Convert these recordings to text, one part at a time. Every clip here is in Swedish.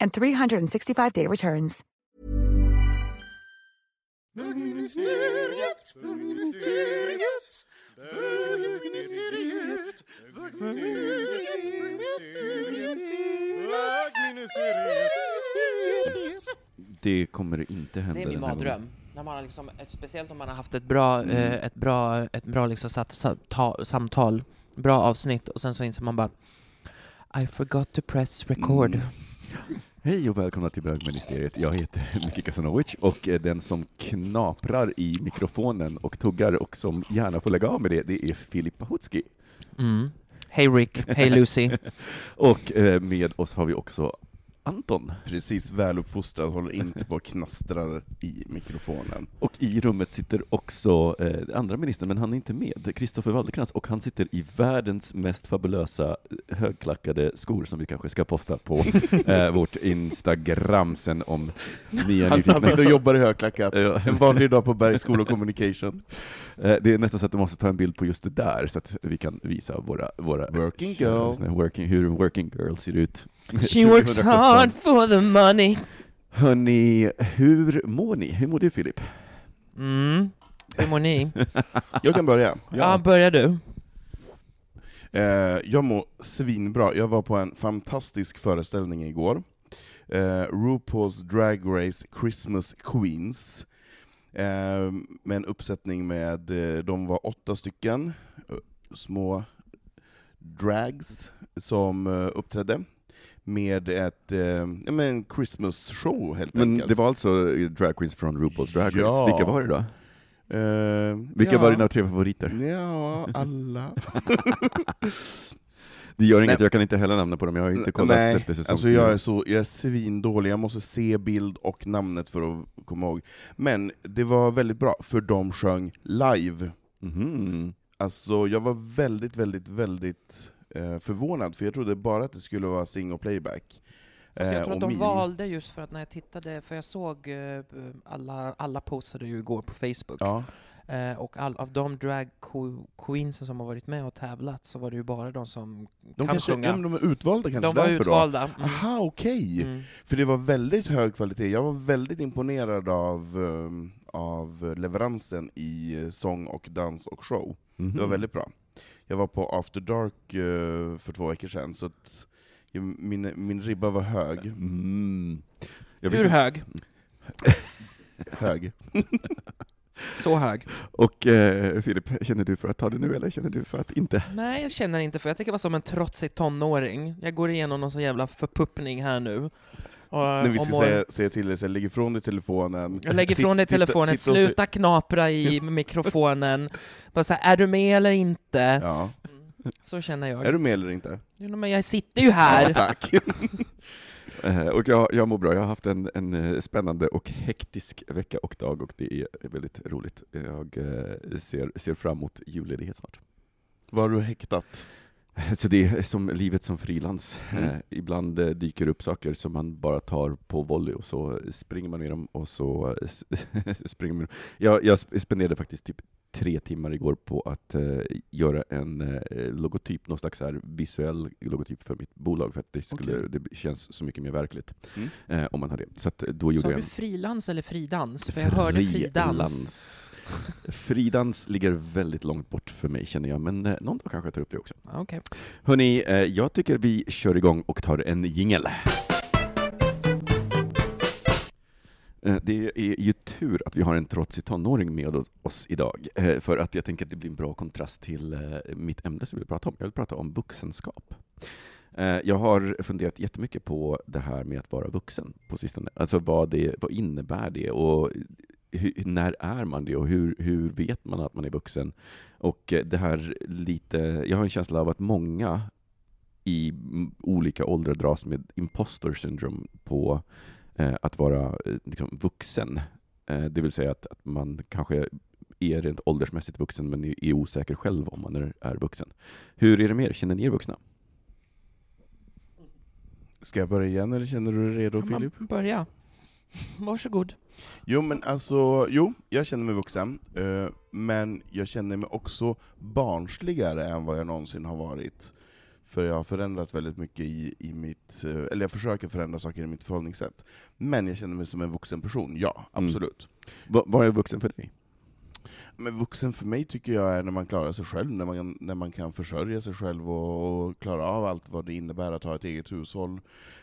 and 365-day returns. Bögministeriet, bögministeriet, bögministeriet, bögministeriet, bögministeriet. Det kommer inte hända Det är min mardröm. När man har liksom, speciellt om man har haft ett bra, eh, ett bra, ett bra liksom satt, sa- ta, samtal, bra avsnitt, och sen så inser man bara I forgot to press record. Mm. Hej och välkomna till bögministeriet. Jag heter Miki Kasanovic och den som knaprar i mikrofonen och tuggar och som gärna får lägga av med det, det är Filip Pahutski. Mm. Hej Rick, hej Lucy. Och eh, med oss har vi också Anton. Precis väluppfostrad, håller inte på och knastrar i mikrofonen. Och i rummet sitter också eh, andra ministern, men han är inte med, Kristoffer Waldercrantz, och han sitter i världens mest fabulösa eh, högklackade skor som vi kanske ska posta på eh, vårt Instagram sen om ni är Han, nyfikna. han sitter och jobbar i högklackat, en vanlig dag på Bergs School of Communication. Eh, Det är nästan så att du måste ta en bild på just det där, så att vi kan visa våra, våra Working girl. working, hur en working girl ser ut. She works 2017. hard for the money. Hörni, hur mår ni? Hur mår du Filip? Mm. Hur mår ni? Jag kan börja. Ja, börjar du. Eh, jag mår svinbra. Jag var på en fantastisk föreställning igår. Eh, RuPaul's Drag Race Christmas Queens. Eh, med en uppsättning med, eh, de var åtta stycken eh, små drags som uppträdde med ett eh, en Christmas show helt Men enkelt. det var alltså drag queens från RuPaul's Drag Race. Ja. Vilka var det då? Eh, Vilka ja. var dina tre favoriter? Ja, alla. Det gör inget, Nej. jag kan inte heller namnen på dem, jag har inte kollat Nej, efter säsong alltså jag är, så, jag är svindålig, jag måste se bild och namnet för att komma ihåg. Men det var väldigt bra, för de sjöng live. Mhm. Alltså jag var väldigt, väldigt, väldigt eh, förvånad, för jag trodde bara att det skulle vara sing och playback. Fast jag Eh, tror att de mim. valde just för att när jag tittade, för jag såg eh, alla, alla postade ju igår på Facebook, Ja, eh, och all, av de drag que- queensen som har varit med och tävlat så var det ju bara de som de, kan kanske, sjunga. ja, de är utvalda kanske de var därför utvalda. då? Mm. Aha, okej! Mm. För det var väldigt hög kvalitet, jag var väldigt imponerad av, um, av leveransen i eh, sång och dans och show. Mhm. Det var väldigt bra. Jag var på After Dark eh, för två veckor sedan, så min, min ribba var hög. Mm. Hur hög? hög. Så hög? Och eh, Filip, känner du för att ta det nu eller känner du för att inte? Nej, jag känner inte för jag tänker vara som en trotsig tonåring. Jag går igenom någon sån jävla förpuppning här nu. Och, När vi och ska mår- säga, säga till dig, lägg ifrån dig telefonen. Jag lägger ifrån dig titta- telefonen, titta och sluta knapra i mikrofonen. Bara så här, är du med eller inte? Ja. Så känner jag. Är du med eller inte? Jo, men jag sitter ju här! Ja, tack. Eh, och jag, jag mår bra, jag har haft en, en eh, spännande och hektisk vecka och dag och det är väldigt roligt. Jag eh, ser, ser fram emot julledighet snart. Var du häktat? Så det är som livet som frilans. Mm. Ibland dyker upp saker som man bara tar på volley och så springer man med dem och så springer man. Jag, jag sp- spenderade faktiskt typ tre timmar igår på att eh, göra en eh, logotyp, någon slags här visuell logotyp för mitt bolag, för att det, skulle, Okej. det känns så mycket mer verkligt Mm. eh, om man har det. Så att, då gjorde Sa jag du en frilans eller fridans? För jag hörde fridans. Fridans ligger väldigt långt bort för mig känner jag, men eh, någon dag kanske jag tar upp det också. Okej. Hörni, eh, jag tycker vi kör igång och tar en jingel. Eh, det är ju tur att vi har en trotsig tonåring med oss idag, eh, för att jag tänker att det blir en bra kontrast till eh, mitt ämne som jag vill prata om. Jag vill prata om vuxenskap. Jag har funderat jättemycket på det här med att vara vuxen på sistone. Alltså vad, det, vad innebär det och hur, när är man det och hur, hur vet man att man är vuxen? Och det här lite, jag har en känsla av att många i olika åldrar dras med imposter syndrome på att vara eh, liksom, vuxen. Eh, det vill säga att, att man kanske är rent åldersmässigt vuxen men är, osäker själv om man är, är vuxen. Hur är det med er? Känner ni er vuxna? Ska jag börja igen eller känner du dig redo Kan man Filip? börja? Varsågod. Jo men alltså, jo, jag känner mig vuxen, eh, men jag känner mig också barnsligare än vad jag någonsin har varit. För jag har förändrat väldigt mycket i, i mitt, eh, eller jag försöker förändra saker i mitt förhållningssätt. Men jag känner mig som en vuxen person, ja, Mm. absolut. Va, vad är vuxen för dig? Men vuxen för mig tycker jag är när man klarar sig själv, när man, när man kan försörja sig själv och, och klara av allt vad det innebär att ha ett eget hushåll,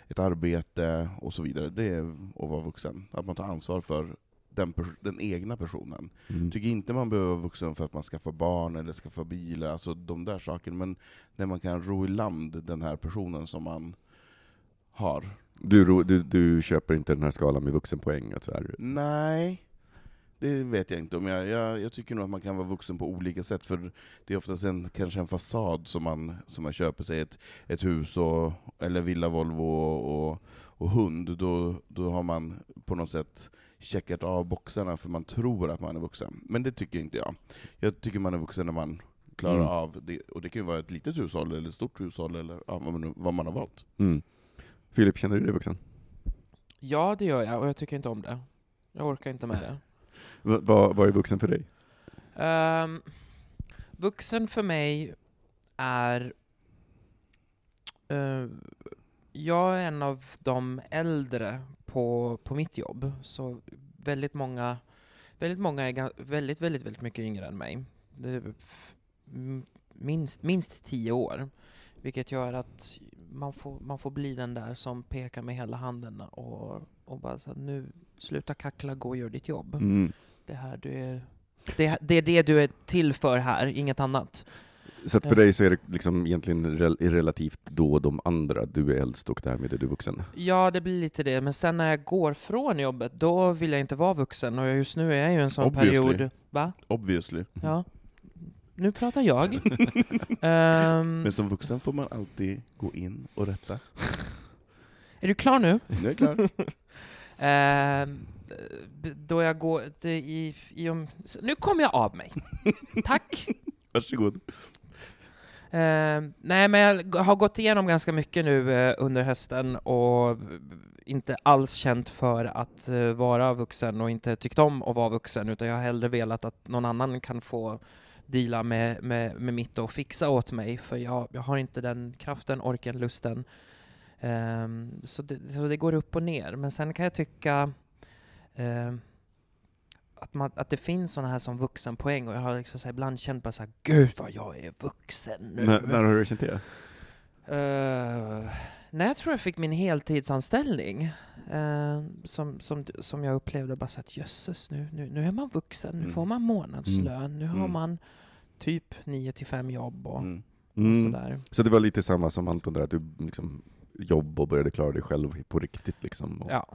ett arbete och så vidare. Det är att vara vuxen. Att man tar ansvar för den, den egna personen. Mm. tycker inte man behöver vara vuxen för att man skaffar barn eller skaffar bil, alltså de där sakerna, men när man kan ro i land den här personen som man har. Du, du, du köper inte den här skalan med vuxenpoäng? Att så här, Nej, det vet jag inte om. Jag, jag, jag tycker nog att man kan vara vuxen på olika sätt, för det är oftast en, kanske en fasad som man, som man köper sig, ett, ett hus, och, eller villa, Volvo och, och, och hund, då, då har man på något sätt checkat av boxarna för man tror att man är vuxen. Men det tycker inte jag. Jag tycker man är vuxen när man klarar Mm. av det, och det kan ju vara ett litet hushåll, eller ett stort hushåll, eller ja, vad, man, vad man har valt. mm. Filip, känner du dig vuxen? Ja, det gör jag, och jag tycker inte om det. Jag orkar inte med det. Va, vad, vad är vuxen för dig? Ehm, vuxen för mig är... eh, jag är en av de äldre på, på mitt jobb, så väldigt många, väldigt många är väldigt, väldigt, väldigt mycket yngre än mig. Minst, minst tio år. Vilket gör att man får, man får bli den där som pekar med hela handen och, och bara så här, nu, sluta kackla, gå och gör ditt jobb. Mm. Det här du är... Det, det är det du är till för här, inget annat. Så att för dig så är det liksom egentligen rel relativt då de andra, du är äldst och därmed är du vuxen? Ja, det blir lite det, men sen när jag går från jobbet, då vill jag inte vara vuxen, och just nu är jag ju i en sån Obviously. period... Va? Obviously. Ja. Nu pratar jag. Ehm, Men som vuxen får man alltid gå in och rätta. är du klar nu? Nu är jag klar. B- då jag går i, i om, så Nu kommer jag av mig. Tack! Varsågod. Eh, nej, men jag har gått igenom ganska mycket nu eh, under hösten och inte alls känt för att eh, vara vuxen och inte tyckt om att vara vuxen, utan jag har hellre velat att någon annan kan få deala med, med, med mitt och fixa åt mig, för jag, jag har inte den kraften, orken, lusten. Ehm, så, det, så det går upp och ner. Men sen kan jag tycka ehm, att, man, att det finns sådana här som vuxenpoäng, och jag har liksom så här ibland känt bara så här, gud vad jag är vuxen nu. När, när har du känt det? Eh, när jag tror jag fick min heltidsanställning, eh, som, som, som jag upplevde bara så att jösses, nu, nu, nu är man vuxen, nu Mm. får man månadslön, nu har Mm. man typ 9 till 5 jobb och, Mm. och Mm. sådär. Så det var lite samma som Anton där, att du liksom jobb och började klara dig själv på riktigt liksom? Och Ja.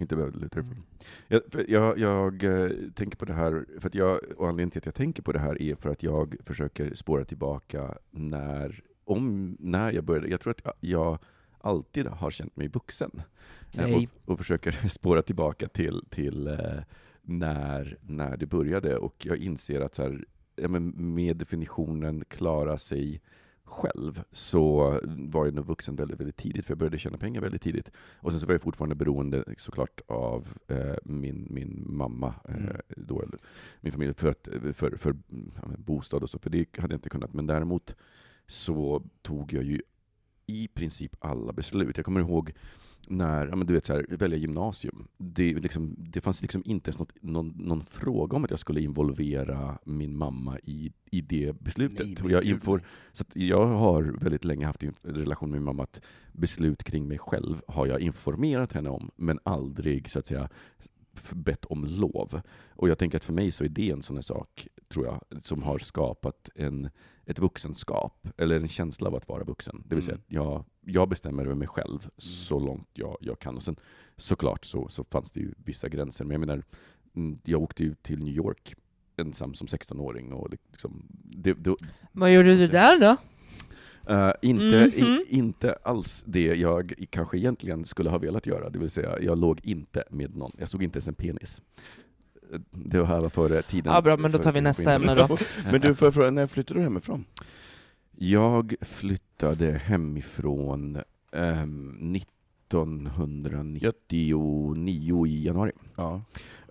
Inte behövde luta dig fram. Jag, jag, jag eh, tänker på det här, för att jag, och anledningen till att jag tänker på det här är för att jag försöker spåra tillbaka när, om, när jag började, jag tror att jag, alltid har känt mig vuxen. Eh, Nej. Och, och försöker spåra tillbaka till, till eh, när, när det började, och jag inser att så här, ja, med definitionen klara sig själv, så var jag nog vuxen väldigt, väldigt tidigt, för jag började tjäna pengar väldigt tidigt. Och sen så var jag fortfarande beroende såklart av eh, min, min mamma, eh, Mm. då, eller min familj, för, att, för, för ja, bostad och så, för det hade jag inte kunnat. Men däremot så tog jag ju i princip alla beslut. Jag kommer ihåg när, ja men du vet så här, välja gymnasium. Det, liksom, det fanns liksom inte ens något, någon, någon fråga om att jag skulle involvera min mamma i, i det beslutet. Nej, jag, nej. så jag har väldigt länge haft en relation med min mamma att beslut kring mig själv har jag informerat henne om, men aldrig så att säga bett om lov. Och jag tänker att för mig så är det en sån sak, tror jag, som har skapat en, ett vuxenskap, eller en känsla av att vara vuxen. Det vill säga Mm. att jag, jag bestämmer över mig själv så långt jag, jag kan. Och sen såklart så, så fanns det ju vissa gränser, men jag menar, mm, jag åkte ju till New York ensam som 16-åring och liksom, det, det, Vad gjorde du där då? Eh, inte, Mhm. i, inte alls det jag kanske egentligen skulle ha velat göra, det vill säga jag låg inte med någon, jag såg inte ens en penis. Eh, Det här var före tiden. Ja, bra, men då tar vi nästa ämne då. Men du, jag fråga, när flyttade du hemifrån? Jag flyttade hemifrån ehm, 1999 i januari. Ja.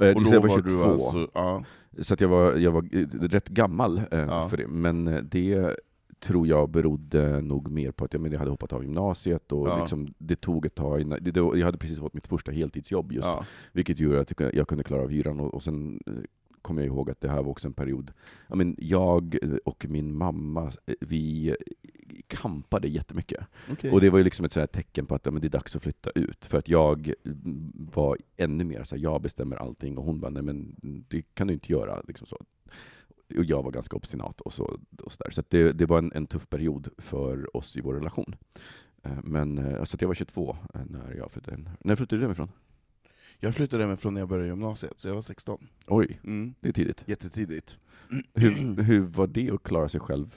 Eh, Och så då jag var var 22, du alltså, ja. så att jag var, jag var eh, rätt gammal eh, Ja. för det. Men det tror jag berodde nog mer på att jag, men jag hade hoppat av gymnasiet och Ja. liksom, det tog ett tag innan, det, det, jag hade precis fått mitt första heltidsjobb just, ja. vilket gjorde att jag kunde- klara av hyran och, och sen eh, kom jag ihåg att det här var också en period, ja, men jag och min mamma, eh, vi kampade jättemycket. Okej. Och det var ju liksom ett så tecken på att ja, men det är dags att flytta ut. För att jag mm, var ännu mer så här, jag bestämmer allting och hon bara, nej men det kan du inte göra. Liksom så. Och jag var ganska obstinat och så, och så. Så det, det var en, en tuff period för oss i vår relation. Eh, Men eh, alltså att jag var 22 eh, när jag flyttade hem. När flyttade du hemifrån? Jag flyttade hemifrån när jag började gymnasiet, så jag var 16. Oj, Mm. det är tidigt. Jättetidigt. Hur, hur var det att klara sig själv?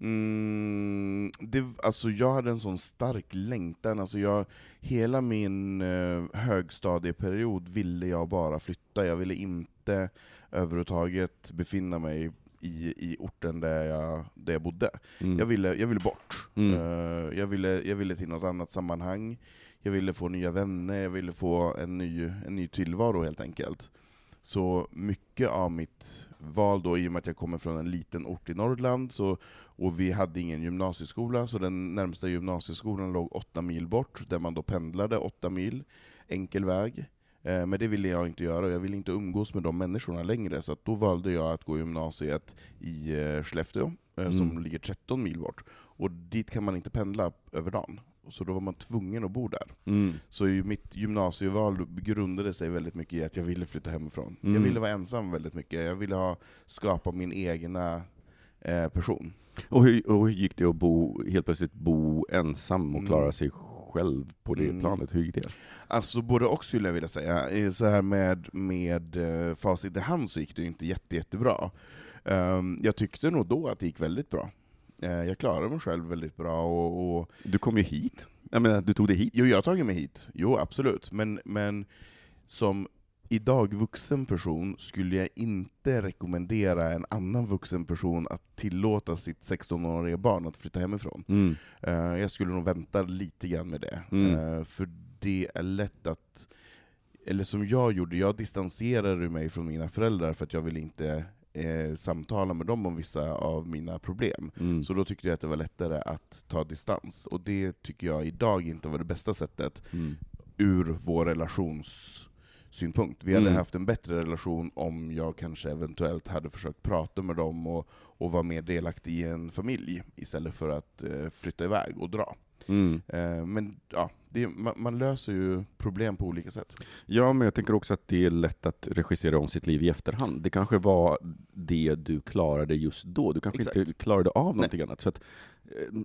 Mm, det, alltså jag hade en sån stark längtan, alltså jag, hela min eh, högstadieperiod ville jag bara flytta, jag ville inte överhuvudtaget befinna mig i, i orten där jag, där jag bodde. Mm. Jag, ville, jag ville bort. Mm. Eh, jag, ville, jag ville till något annat sammanhang, jag ville få nya vänner, jag ville få en ny, en ny tillvaro helt enkelt. Så mycket av mitt val då, i och med att jag kommer från en liten ort i Norrland, så, och vi hade ingen gymnasieskola, så den närmsta gymnasieskolan låg åtta mil bort, där man då pendlade åtta mil, enkel väg. Eh, Men det ville jag inte göra, och jag ville inte umgås med de människorna längre, så att då valde jag att gå gymnasiet i eh, Skellefteå, eh, som Mm. ligger 13 mil bort. Och dit kan man inte pendla över dagen. Så då var man tvungen att bo där. Mm. Så mitt gymnasieval grundade sig väldigt mycket i att jag ville flytta hemifrån. Mm. Jag ville vara ensam väldigt mycket, jag ville ha, skapa min egna eh, person. Och, hur, och hur gick det att bo, helt plötsligt bo ensam och Mm. klara sig själv på det Mm. planet? Hur gick det? Alltså både och skulle jag vilja säga. Så här med, med eh, facit i hand så gick det ju inte jätte, jättebra. Um, jag tyckte nog då att det gick väldigt bra. Eh, jag klarade mig själv väldigt bra, och, och Du kom ju hit. Jag menar, du tog dig hit. Jo, jag har tagit mig hit. Jo, absolut. Men, men som idag vuxen person skulle jag inte rekommendera en annan vuxen person att tillåta sitt 16-åriga barn att flytta hemifrån. Mm. Eh, jag skulle nog vänta lite grann med det. Mm. Eh, för det är lätt att, eller som jag gjorde, jag distanserade mig från mina föräldrar för att jag ville inte eh, samtala med dem om vissa av mina problem. Mm. Så då tyckte jag att det var lättare att ta distans, och det tycker jag idag inte var det bästa sättet Mm. ur vår relationssynpunkt. Vi hade Mm. haft en bättre relation om jag kanske eventuellt hade försökt prata med dem och, och vara mer delaktig i en familj, istället för att eh, flytta iväg och dra. Mm. Eh, men ja, det, man, man löser ju problem på olika sätt. Ja, men jag tänker också att det är lätt att regissera om sitt liv i efterhand. Det kanske var det du klarade just då. Du kanske Exakt. inte klarade av Nej. någonting annat. Så att,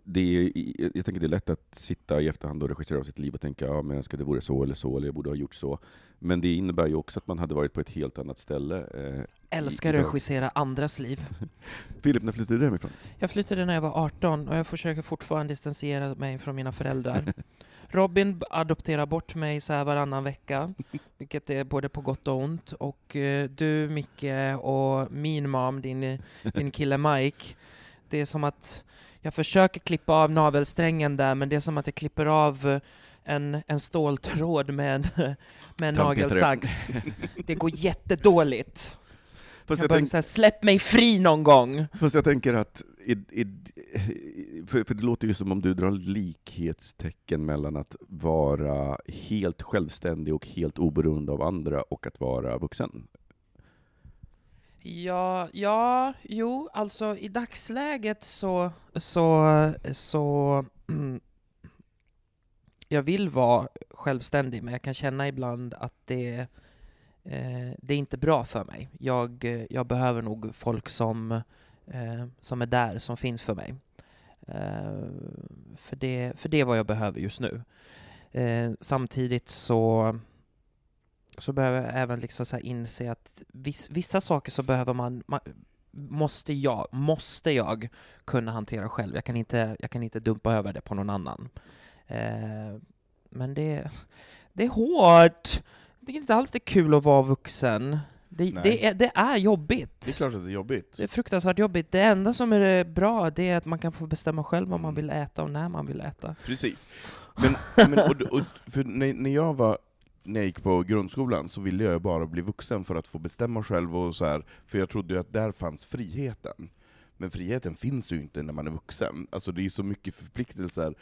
det är, jag tänker det är lätt att sitta i efterhand och regissera om sitt liv och tänka ja, men jag önskar det vore så eller så, eller jag borde ha gjort så. Men det innebär ju också att man hade varit på ett helt annat ställe. Eh, Älskar att regissera andras liv. Filip, när flyttade du hemifrån? Jag flyttade när jag var 18 och jag försöker fortfarande distansera mig från mina föräldrar. Robin adopterar bort mig så här varannan vecka, vilket är både på gott och ont. Och eh, du, Micke, och min mam, din, din kille Mike, det är som att jag försöker klippa av navelsträngen där, men det är som att jag klipper av eh, en, en ståltråd med en, med en nagelsax. Det går jättedåligt. Fast Jag jag, bara tänk, här, släpp mig fri någon gång! fast jag tänker att, i, i, för, för det låter ju som om du drar likhetstecken mellan att vara helt självständig och helt oberoende av andra och att vara vuxen. Ja, ja, jo, alltså i dagsläget så, så, så jag vill vara självständig, men jag kan känna ibland att det eh, det är inte bra för mig. Jag, jag behöver nog folk som, eh, som är där, som finns för mig. Eh, för, det, för det är vad jag behöver just nu. Eh, samtidigt så, så behöver jag även liksom så här inse att viss, vissa saker så behöver man, man måste jag, måste jag kunna hantera själv. Jag kan inte, jag kan inte dumpa över det på någon annan. Eh, men det, det är hårt. Det är inte alls det kul att vara vuxen. Det, det, är, det är jobbigt. Det är klart att det är jobbigt. Det är fruktansvärt jobbigt. Det enda som är bra, det är att man kan få bestämma själv vad man Mm. vill äta och när man vill äta. Precis. Men, men och, och, för när, när jag var när jag gick på grundskolan så ville jag bara bli vuxen för att få bestämma själv, och så här, för jag trodde att där fanns friheten. Men friheten finns ju inte när man är vuxen. Alltså det är så mycket förpliktelser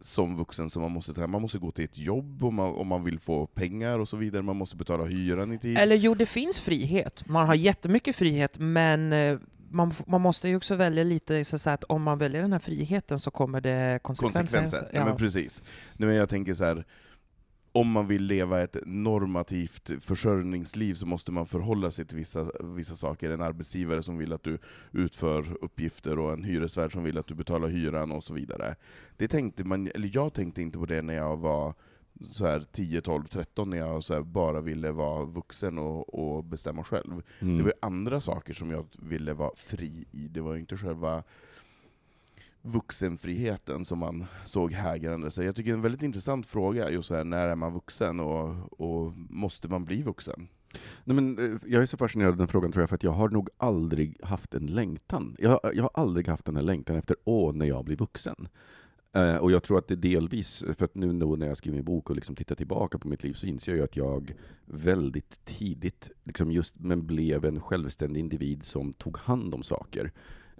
som vuxen som man måste ta. Man måste gå till ett jobb om man, om man vill få pengar och så vidare, man måste betala hyran i tid. Eller jo, det finns frihet. Man har jättemycket frihet, men eh, man, man måste ju också välja lite så att om man väljer den här friheten så kommer det konsekvenser. konsekvenser. Ja. men precis. Nej, men jag tänker så här. Om man vill leva ett normativt försörjningsliv så måste man förhålla sig till vissa, vissa saker. En arbetsgivare som vill att du utför uppgifter, och en hyresvärd som vill att du betalar hyran, och så vidare. Det tänkte man, eller jag tänkte inte på det när jag var så här 10, 12, 13, när jag bara ville vara vuxen och, och bestämma själv. Mm. Det var andra saker som jag ville vara fri i, det var ju inte själva vuxenfriheten som man såg hägrande sig. Jag tycker det är en väldigt intressant fråga, just här, när är man vuxen och, och måste man bli vuxen? Nej, men, eh, jag är så fascinerad av den frågan tror jag, för att jag har nog aldrig haft en längtan. Jag, jag har aldrig haft den här längtan efter åh, när jag blir vuxen. Eh, och jag tror att det delvis, för att nu då när jag skriver min bok och liksom tittar tillbaka på mitt liv, så inser jag ju att jag väldigt tidigt, liksom just, men blev en självständig individ som tog hand om saker.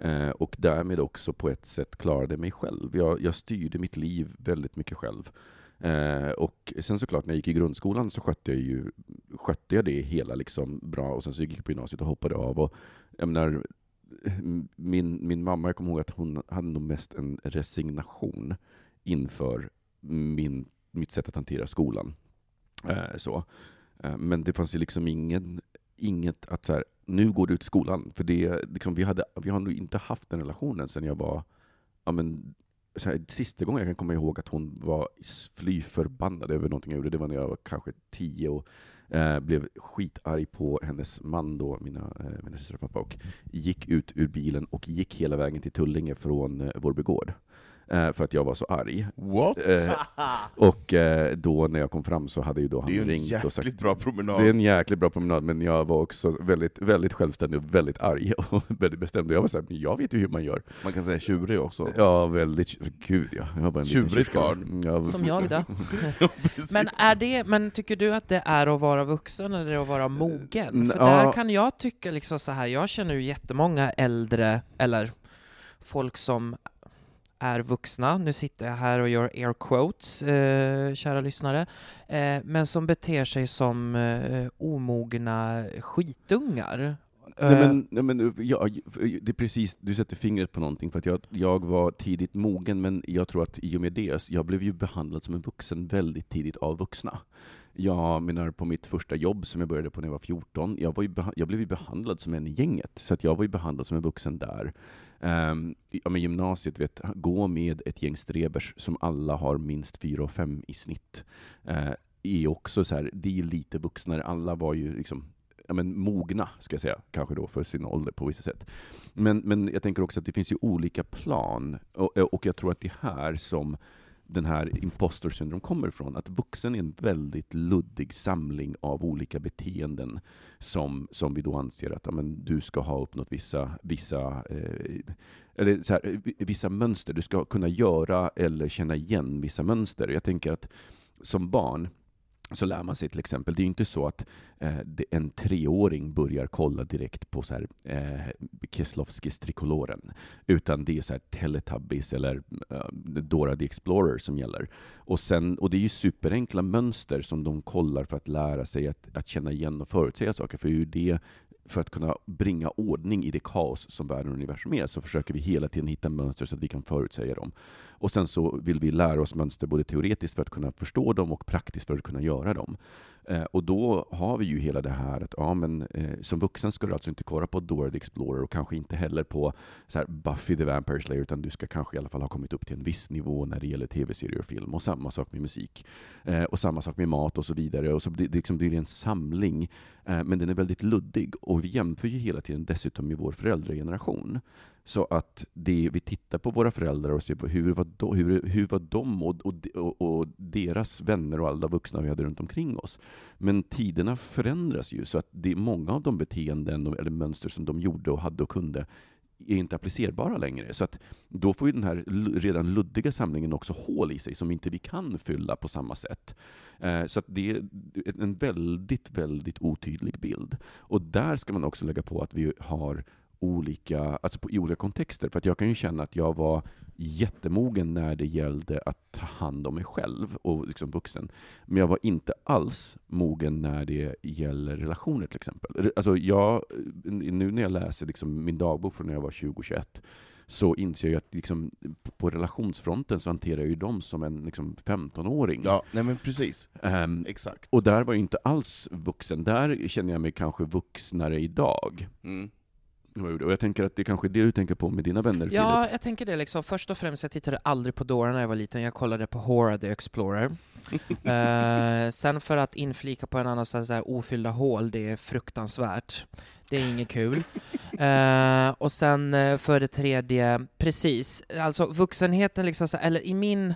Eh, och därmed också på ett sätt klarade mig själv. Jag, jag styrde mitt liv väldigt mycket själv. Eh, och sen såklart, när jag gick i grundskolan så skötte jag, ju, skötte jag det hela liksom bra, och sen så gick jag på gymnasiet och hoppade av. Och, jag menar, min, min mamma, jag kommer ihåg att hon hade nog mest en resignation inför min, mitt sätt att hantera skolan. Eh, så. Eh, men det fanns ju liksom ingen, inget att så här, nu går du ut i skolan. För det, liksom, vi, hade, vi har nog inte haft den relationen sen jag var, ja men, så här, sista gången jag kan komma ihåg att hon var fly förbannad över någonting jag gjorde, det var när jag var kanske tio och eh, blev skitarg på hennes man då, mina, eh, mina systrar och pappa, och gick ut ur bilen och gick hela vägen till Tullinge från eh, Vårby gård. Eh, för att jag var så arg. What? Eh, och eh, då när jag kom fram så hade ju då han det är en ringt jäkligt och sagt bra promenad. det är en jäkligt bra promenad, men jag var också väldigt, väldigt självständig och väldigt arg och väldigt bestämd. Jag var såhär, men jag vet ju hur man gör. Man kan säga tjurig också. Ja, väldigt, gud ja. Jag var en Tjurigt barn. Ja, Som jag då. Men, är det, men tycker du att det är att vara vuxen eller att vara mogen? Mm, För ja. där kan jag tycka liksom så här, jag känner ju jättemånga äldre, eller folk som är vuxna, nu sitter jag här och gör air quotes, eh, kära lyssnare, eh, men som beter sig som eh, omogna skitungar. Nej, Eh, men, nej, men, ja, det är precis, du sätter fingret på någonting, för att jag, jag var tidigt mogen, men jag tror att i och med det, jag blev ju behandlad som en vuxen väldigt tidigt av vuxna. Jag menar på mitt första jobb som jag började på när jag var 14, jag, var ju jag blev ju behandlad som en i gänget, så att jag var ju behandlad som en vuxen där. Um, ja, men gymnasiet, vet, gå med ett gäng strebers som alla har minst 4 och 5 i snitt. Uh, är också så här, det är lite vuxnare, alla var ju liksom ja, men, mogna, ska jag säga, kanske då för sin ålder på vissa sätt. Men, men jag tänker också att det finns ju olika plan, och, och jag tror att det är här som den här imposter syndrom kommer ifrån, att vuxen är en väldigt luddig samling av olika beteenden som, som vi då anser att amen, du ska ha uppnått vissa, vissa, eh, eller så här, eh, vissa mönster, du ska kunna göra eller känna igen vissa mönster. Jag tänker att som barn, så lär man sig till exempel, det är ju inte så att eh, en treåring börjar kolla direkt på så här, eh, Kieslowskis trikoloren, utan det är så här Teletubbies eller eh, Dora the Explorer som gäller. Och, sen, och det är ju superenkla mönster som de kollar för att lära sig att, att känna igen och förutsäga saker, för det är ju det för att kunna bringa ordning i det kaos som världen och universum är, så försöker vi hela tiden hitta mönster så att vi kan förutsäga dem. Och sen så vill vi lära oss mönster både teoretiskt för att kunna förstå dem och praktiskt för att kunna göra dem. Eh, och då har vi ju hela det här att ja, men, eh, som vuxen ska du alltså inte kolla på Dora the Explorer och kanske inte heller på så här, Buffy the Vampire Slayer, utan du ska kanske i alla fall ha kommit upp till en viss nivå när det gäller tv-serier och film. Och samma sak med musik. Eh, och samma sak med mat och så vidare. Och så blir det, liksom, blir det en samling, eh, men den är väldigt luddig. Och vi jämför ju hela tiden dessutom med vår föräldrageneration. Så att det, vi tittar på våra föräldrar och ser på hur var de, hur, hur var de och, och, och, deras vänner och alla vuxna vi hade runt omkring oss. Men tiderna förändras ju, så att det många av de beteenden eller mönster som de gjorde och hade och kunde är inte applicerbara längre. Så att då får ju den här redan luddiga samlingen också hål i sig som inte vi kan fylla på samma sätt. Eh, så att det är en väldigt, väldigt otydlig bild. Och där ska man också lägga på att vi har olika, alltså på, i olika kontexter. För att jag kan ju känna att jag var jättemogen när det gällde att ta hand om mig själv och liksom vuxen. Men jag var inte alls mogen när det gäller relationer till exempel. Alltså jag, nu när jag läser liksom min dagbok från när jag var 20-21 så inser jag att liksom, på relationsfronten så hanterar jag ju dem som en liksom, 15-åring. Ja, nej men precis. Um, Exakt. Och där var jag inte alls vuxen. Där känner jag mig kanske vuxnare idag. Mm. Och jag tänker att det kanske är det du tänker på med dina vänner, Ja, Filip? jag tänker det liksom. Först och främst, jag tittade aldrig på Dora när jag var liten, jag kollade på Hora the Explorer. uh, sen för att inflika på en annan sån här ofyllda hål, det är fruktansvärt. Det är inget kul. Uh, och sen uh, för det tredje, precis, alltså vuxenheten liksom, så, eller i min,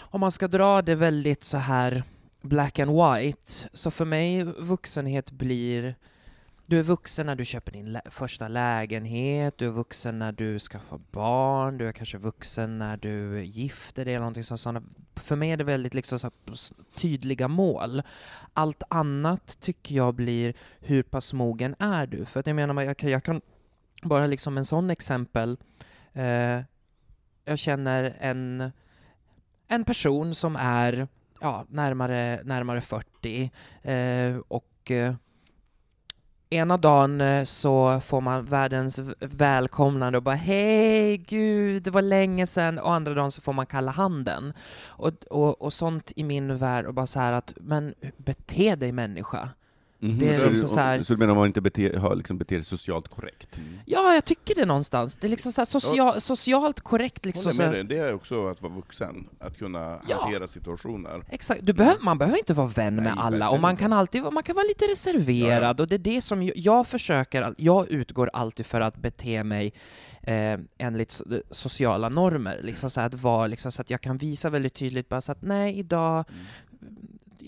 om man ska dra det väldigt så här black and white, så för mig vuxenhet blir du är vuxen när du köper din lä första lägenhet, du är vuxen när du skaffar barn, du är kanske vuxen när du gifter dig eller någonting sånt. För mig är det väldigt liksom så tydliga mål. Allt annat tycker jag blir, hur pass mogen är du? För att jag menar, jag kan, jag kan bara liksom en sån exempel, eh, jag känner en, en person som är ja, närmare, närmare 40 eh, och eh, ena dagen eh, så får man världens välkomnande och bara hej gud, det var länge sedan och andra dagen så får man kalla handen. Och, och, och sånt i min värld och bara så här att, men bete dig människa. Mm -hmm. Det är liksom så, här... så du menar om man inte beter, har liksom beter sig socialt korrekt? Mm. Ja, jag tycker det någonstans. Det är liksom så social, socialt korrekt. Liksom så med Det är också att vara vuxen, att kunna ja. hantera situationer. Exakt. Du behöver, man behöver inte vara vän Nej, med alla, och man kan alltid man kan vara lite reserverad, ja, ja. och det är det som jag, jag försöker, jag utgår alltid för att bete mig eh, enligt sociala normer, liksom så att vara, liksom så att jag kan visa väldigt tydligt bara så att nej, idag mm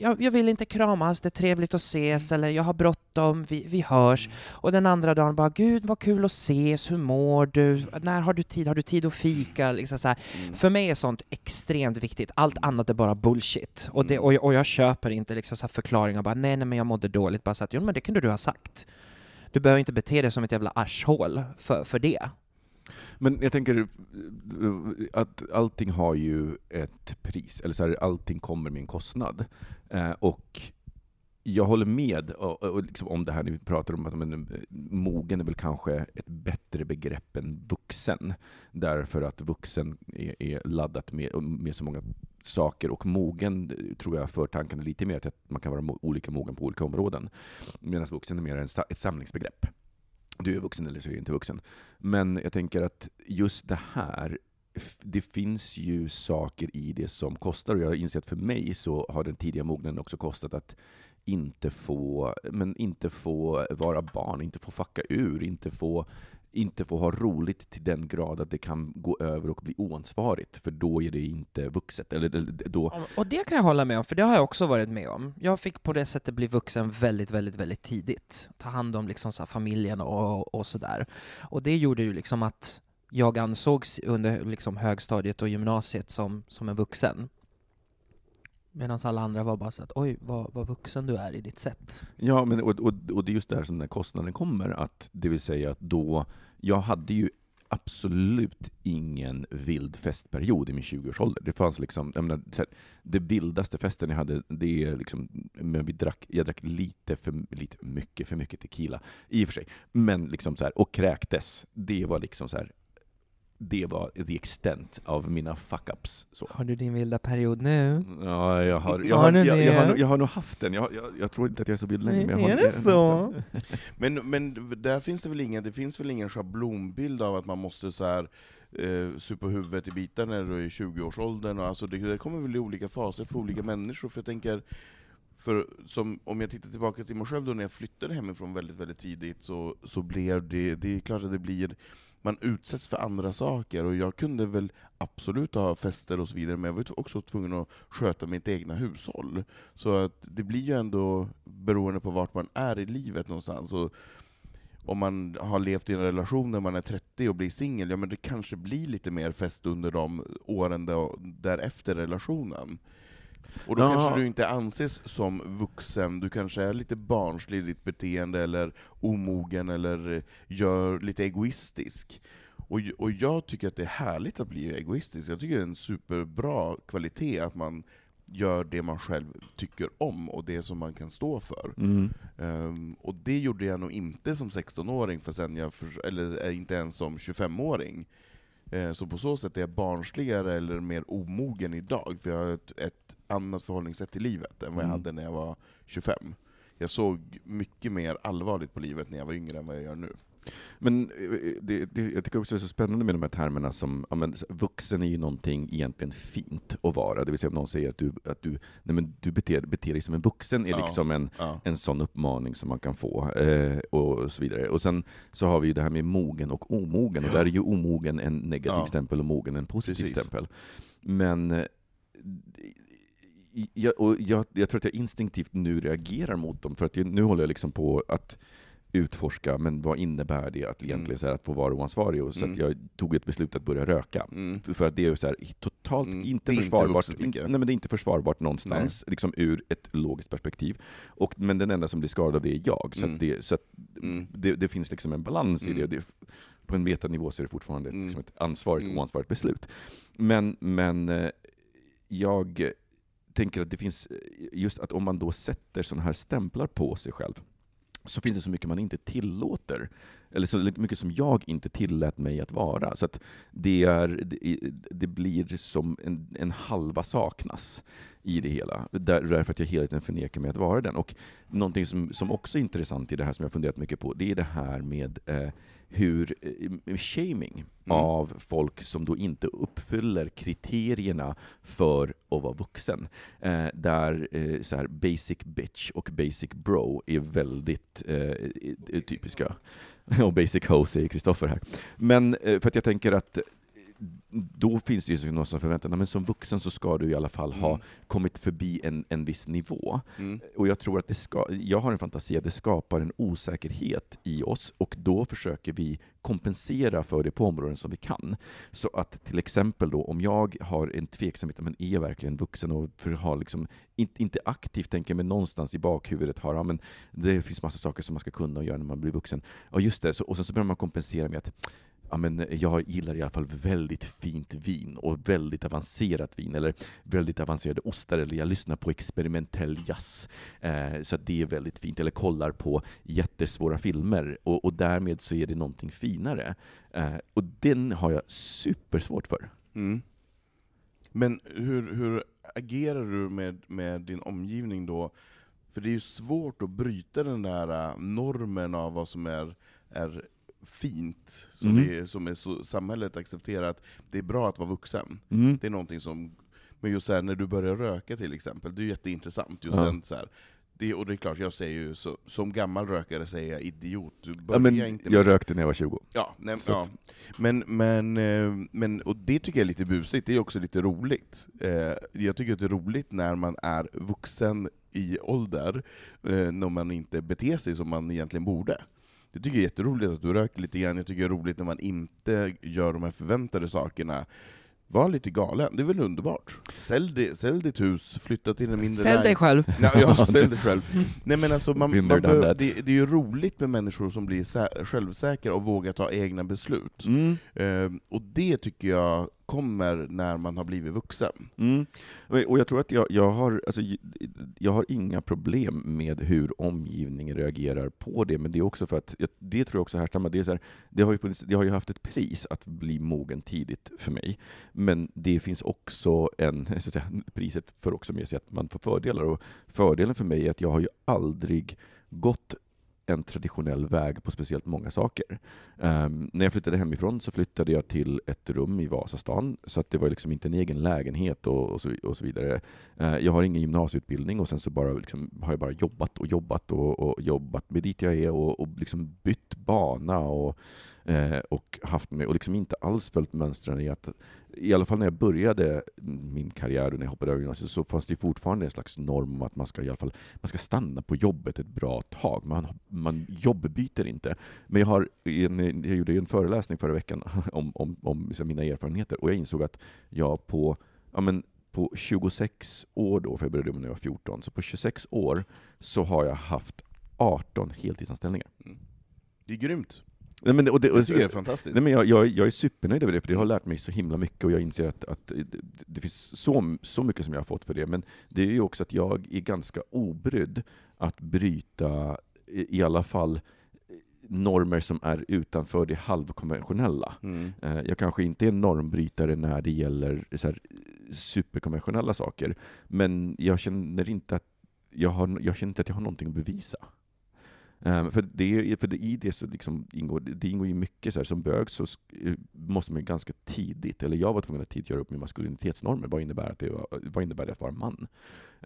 jag, jag, vill inte kramas, det är trevligt att ses, eller jag har bråttom, vi, vi hörs. Mm. Och den andra dagen bara, gud vad kul att ses, hur mår du, när har du tid, har du tid att fika? Liksom så mm. För mig är sånt extremt viktigt, allt annat är bara bullshit. Och, det, mm. och, och jag köper inte liksom så förklaringar, bara nej, nej men jag mådde dåligt, bara så att jo men det kunde du ha sagt. Du behöver inte bete dig som ett jävla arshål för, för det. Men jag tänker eh, att allting har ju ett pris, eller så här, allting kommer med en kostnad. Eh, och jag håller med och, och liksom om det här ni pratar om att men, mogen är väl kanske ett bättre begrepp än vuxen. Därför att vuxen är, är laddat med, med så många saker och mogen tror jag för tankarna lite mer till att man kan vara olika mogen på olika områden. Medan vuxen är mer en, ett samlingsbegrepp du är vuxen eller så är du inte vuxen. Men jag tänker att just det här, det finns ju saker i det som kostar, och jag har insett att för mig så har den tidiga mognaden också kostat att inte få, men inte få vara barn, inte få fucka ur, inte få inte få ha roligt till den grad att det kan gå över och bli oansvarigt, för då är det inte vuxet. Eller, då... Och det kan jag hålla med om, för det har jag också varit med om. Jag fick på det sättet bli vuxen väldigt, väldigt, väldigt tidigt. Ta hand om liksom så familjen och, och sådär. Och det gjorde ju liksom att jag ansågs under liksom högstadiet och gymnasiet som, som en vuxen. Medan alla andra var bara så att oj, vad, vad vuxen du är i ditt sätt. Ja, men, och, och, och det är just där som den här kostnaden kommer, att det vill säga att då, jag hade ju absolut ingen vild festperiod i min 20-årsålder. Det fanns liksom, jag menar, här, det vildaste festen jag hade, det är liksom, men vi drack, jag drack lite för, lite mycket för mycket tequila, i och för sig. Men liksom så här, och kräktes. Det var liksom så här, det var the extent av mina fuck-ups. Så. Har du din vilda period nu? Ja, jag har, jag Har har, du jag, jag, har, jag har nog haft den. Jag, jag, jag tror inte att jag är så vild längre. men jag har, är det så? Men, men där finns det väl ingen, det finns väl ingen schablonbild av att man måste så här eh, supa huvudet i bitar när du är i 20-årsåldern, och alltså det, det kommer väl i olika faser för olika människor, för jag tänker för som, om jag tittar tillbaka till mig själv då när jag flyttade hemifrån väldigt, väldigt tidigt, så, så blev det, det är klart att det blir, man utsätts för andra saker, och jag kunde väl absolut ha fester och så vidare, men jag var också tvungen att sköta mitt egna hushåll. Så att det blir ju ändå beroende på vart man är i livet någonstans. Och om man har levt i en relation när man är 30 och blir singel, ja men det kanske blir lite mer fest under de åren där, därefter relationen. Och då Ja. kanske du inte anses som vuxen, du kanske är lite barnslig i ditt beteende, eller omogen, eller eh, gör lite egoistisk. Och, och jag tycker att det är härligt att bli egoistisk, jag tycker det är en superbra kvalitet att man gör det man själv tycker om, och det som man kan stå för. Mm. Ehm, och det gjorde jag nog inte som 16-åring, för sen jag eller eh, inte ens som 25-åring. Eh, så på så sätt är jag barnsligare eller mer omogen idag, för jag har ett, ett annat förhållningssätt till livet än vad jag Mm. hade när jag var 25. Jag såg mycket mer allvarligt på livet när jag var yngre än vad jag gör nu. Men eh, det, det, jag tycker också det är så spännande med de här termerna som, ja, men, vuxen är ju någonting egentligen fint att vara, det vill säga om någon säger att du, att du, nej, men du beter, beter dig som en vuxen, är Ja. liksom en, Ja. en sån uppmaning som man kan få, eh, och så vidare. Och sen så har vi ju det här med mogen och omogen, och där är ju omogen en negativ stämpel och mogen en positiv Precis. stämpel. Men eh, jag, och jag, jag tror att jag instinktivt nu reagerar mot dem, för att nu håller jag liksom på att utforska, men vad innebär det att egentligen Mm. så här, att få vara oansvarig? Och så Mm. jag tog ett beslut att börja röka. Mm. För- För att det är så här, totalt Mm. inte inte försvarbart. vuxet in, nej, men det är inte försvarbart någonstans, liksom ur ett logiskt perspektiv. Och, men den enda som blir skadad av det är jag. Så, Mm. det, så Mm. det, det finns liksom en balans i det. det. På en metanivå så är det fortfarande Mm. liksom ett ansvarigt och oansvarigt beslut. Men, men eh, jag tänker att det finns, just att om man då sätter sådana här stämplar på sig själv, så finns det så mycket man inte tillåter, eller så mycket som jag inte tillät mig att vara. Så att det, är, det, det blir som en, en halva saknas i det hela, där, därför att jag hela tiden förnekar mig att vara den. Och någonting som, som också är intressant i det här, som jag funderat mycket på, det är det här med eh, hur eh, shaming Mm. av folk som då inte uppfyller kriterierna för att vara vuxen. Eh, där eh, så här basic bitch och basic bro är väldigt eh, typiska. Och basic Hose säger Kristoffer här. Men eh, för att jag tänker att då finns det ju någon som förväntar sig, men som vuxen så ska du i alla fall ha Mm. kommit förbi en, en viss nivå. Mm. Och jag tror att det ska, jag har en fantasi att det skapar en osäkerhet i oss, och då försöker vi kompensera för det på områden som vi kan. Så att till exempel då, om jag har en tveksamhet, men är jag verkligen vuxen? Och för att ha liksom, inte, inte aktivt tänker, men någonstans i bakhuvudet har, ja, men det finns massa saker som man ska kunna och göra när man blir vuxen. Ja, just det, så, och sen så börjar man kompensera med att Ja, men jag gillar i alla fall väldigt fint vin och väldigt avancerat vin, eller väldigt avancerade ostar, eller jag lyssnar på experimentell jazz, eh, så att det är väldigt fint, eller kollar på jättesvåra filmer, och, och därmed så är det någonting finare. Eh, och den har jag supersvårt för. Mm. Men hur, hur agerar du med, med din omgivning då? För det är ju svårt att bryta den där äh, normen av vad som är, är fint, som, Mm. vi, som är så, samhället accepterar att det är bra att vara vuxen. Mm. Det är någonting som, men just här, när du börjar röka till exempel, det är jätteintressant. Just Ja. den, så här, det, och det är klart, jag säger ju så, som gammal rökare säger jag idiot. Du Ja, men inte jag med- rökte när jag var 20. Ja, nej, ja. Men, men, eh, men, och det tycker jag är lite busigt, det är också lite roligt. Eh, Jag tycker att det är roligt när man är vuxen i ålder, eh, när man inte beter sig som man egentligen borde. Det tycker jag är jätteroligt att du röker lite grann, jag tycker det är roligt när man inte gör de här förväntade sakerna. Var lite galen, det är väl underbart? Sälj, det, sälj ditt hus, flytta till en mindre Sälj dig själv. Ja, ja, ställ dig själv. Nej men alltså, man, man that. det, det är ju roligt med människor som blir sä- självsäkra och vågar ta egna beslut. Mm. Ehm, och det tycker jag kommer när man har blivit vuxen. Mm. Och jag tror att jag, jag, har, alltså, jag har inga problem med hur omgivningen reagerar på det, men det är också för att, det tror jag också härstammar, det, är så här, det, har ju funnits, det har ju haft ett pris att bli mogen tidigt för mig, men det finns också en, så att säga, priset för också med sig att man får fördelar, och fördelen för mig är att jag har ju aldrig gått en traditionell väg på speciellt många saker. Um, när jag flyttade hemifrån så flyttade jag till ett rum i Vasastan, så att det var liksom inte en egen lägenhet och, och, så, och så, vidare. Uh, jag har ingen gymnasieutbildning och sen så bara liksom, har jag bara jobbat och jobbat och, och jobbat med dit jag är och, och liksom bytt bana och Eh, och haft med, och liksom inte alls följt mönstren i att, i alla fall när jag började min karriär och när jag hoppade över gymnasiet, så fanns det fortfarande en slags norm om att man ska i alla fall man ska stanna på jobbet ett bra tag. Man, man jobbbyter inte. Men jag, har, jag gjorde en föreläsning förra veckan om, om, om liksom mina erfarenheter, och jag insåg att jag på, ja men, på 26 år då, för jag började när jag var 14, så på 26 år så har jag haft 18 heltidsanställningar. Mm. Det är grymt. Nej, men, och det, och, det är fantastiskt. Nej, men jag, jag, jag är supernöjd över det, för det har lärt mig så himla mycket, och jag inser att, att det, det finns så, så mycket som jag har fått för det. Men det är ju också att jag är ganska obrydd att bryta, i, i alla fall, normer som är utanför det halvkonventionella. Mm. Eh, jag kanske inte är normbrytare när det gäller så superkonventionella saker, men jag känner inte att jag, har, jag känner inte att jag har någonting att bevisa. Um, för, det, för det, i det så liksom ingår, det ingår ju mycket, så här, som bög så eh, måste man ganska tidigt, eller jag var tvungen att tidigt göra upp med maskulinitetsnormer. Vad innebär, att det, vad innebär det att vara man?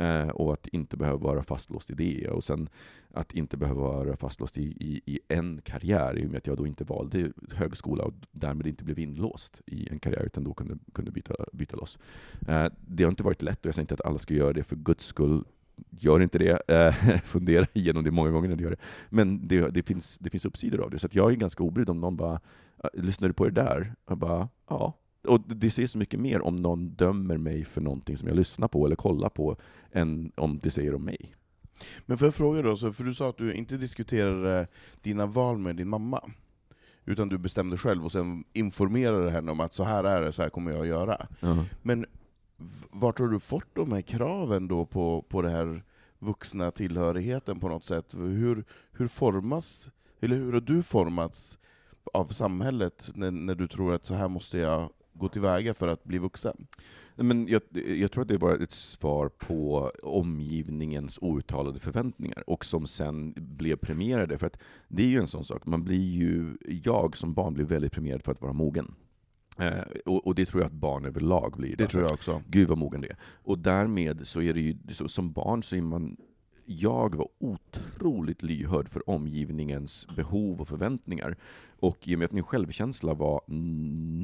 Uh, och att inte behöva vara fastlåst i det. Och sen att inte behöva vara fastlåst i, i, i en karriär, i och med att jag då inte valde högskola och därmed inte blev inlåst i en karriär, utan då kunde, kunde byta, byta loss. Uh, det har inte varit lätt, och jag säger inte att alla ska göra det för guds skull, gör inte det. Eh, fundera igenom det många gånger när du gör det. Men det, det, finns, det finns uppsidor av det, så jag är ganska obrydd om någon bara ah, ”lyssnar du på det där?” Jag bara ”ja”. Och det säger så mycket mer om någon dömer mig för någonting som jag lyssnar på eller kollar på, än om det säger om mig. Men får jag fråga då, för du sa att du inte diskuterade dina val med din mamma, utan du bestämde själv och sen informerade henne om att så här är det, så här kommer jag att göra. -huh. Men vart har du fått de här kraven då på, på den här vuxna tillhörigheten på något sätt? Hur, hur formas, eller hur har du formats av samhället när, när du tror att så här måste jag gå tillväga för att bli vuxen? Men jag, jag, tror att det var ett svar på omgivningens outtalade förväntningar, och som sen blev premierade. För att det är ju en sån sak, man blir ju, jag som barn blir väldigt premierad för att vara mogen. Eh, och, och, det tror jag att barn överlag blir. Det alltså, tror jag också. Gud vad mogen det är. Och därmed så är det ju, så, som barn så är man jag var otroligt lyhörd för omgivningens behov och förväntningar. Och i och med att min självkänsla var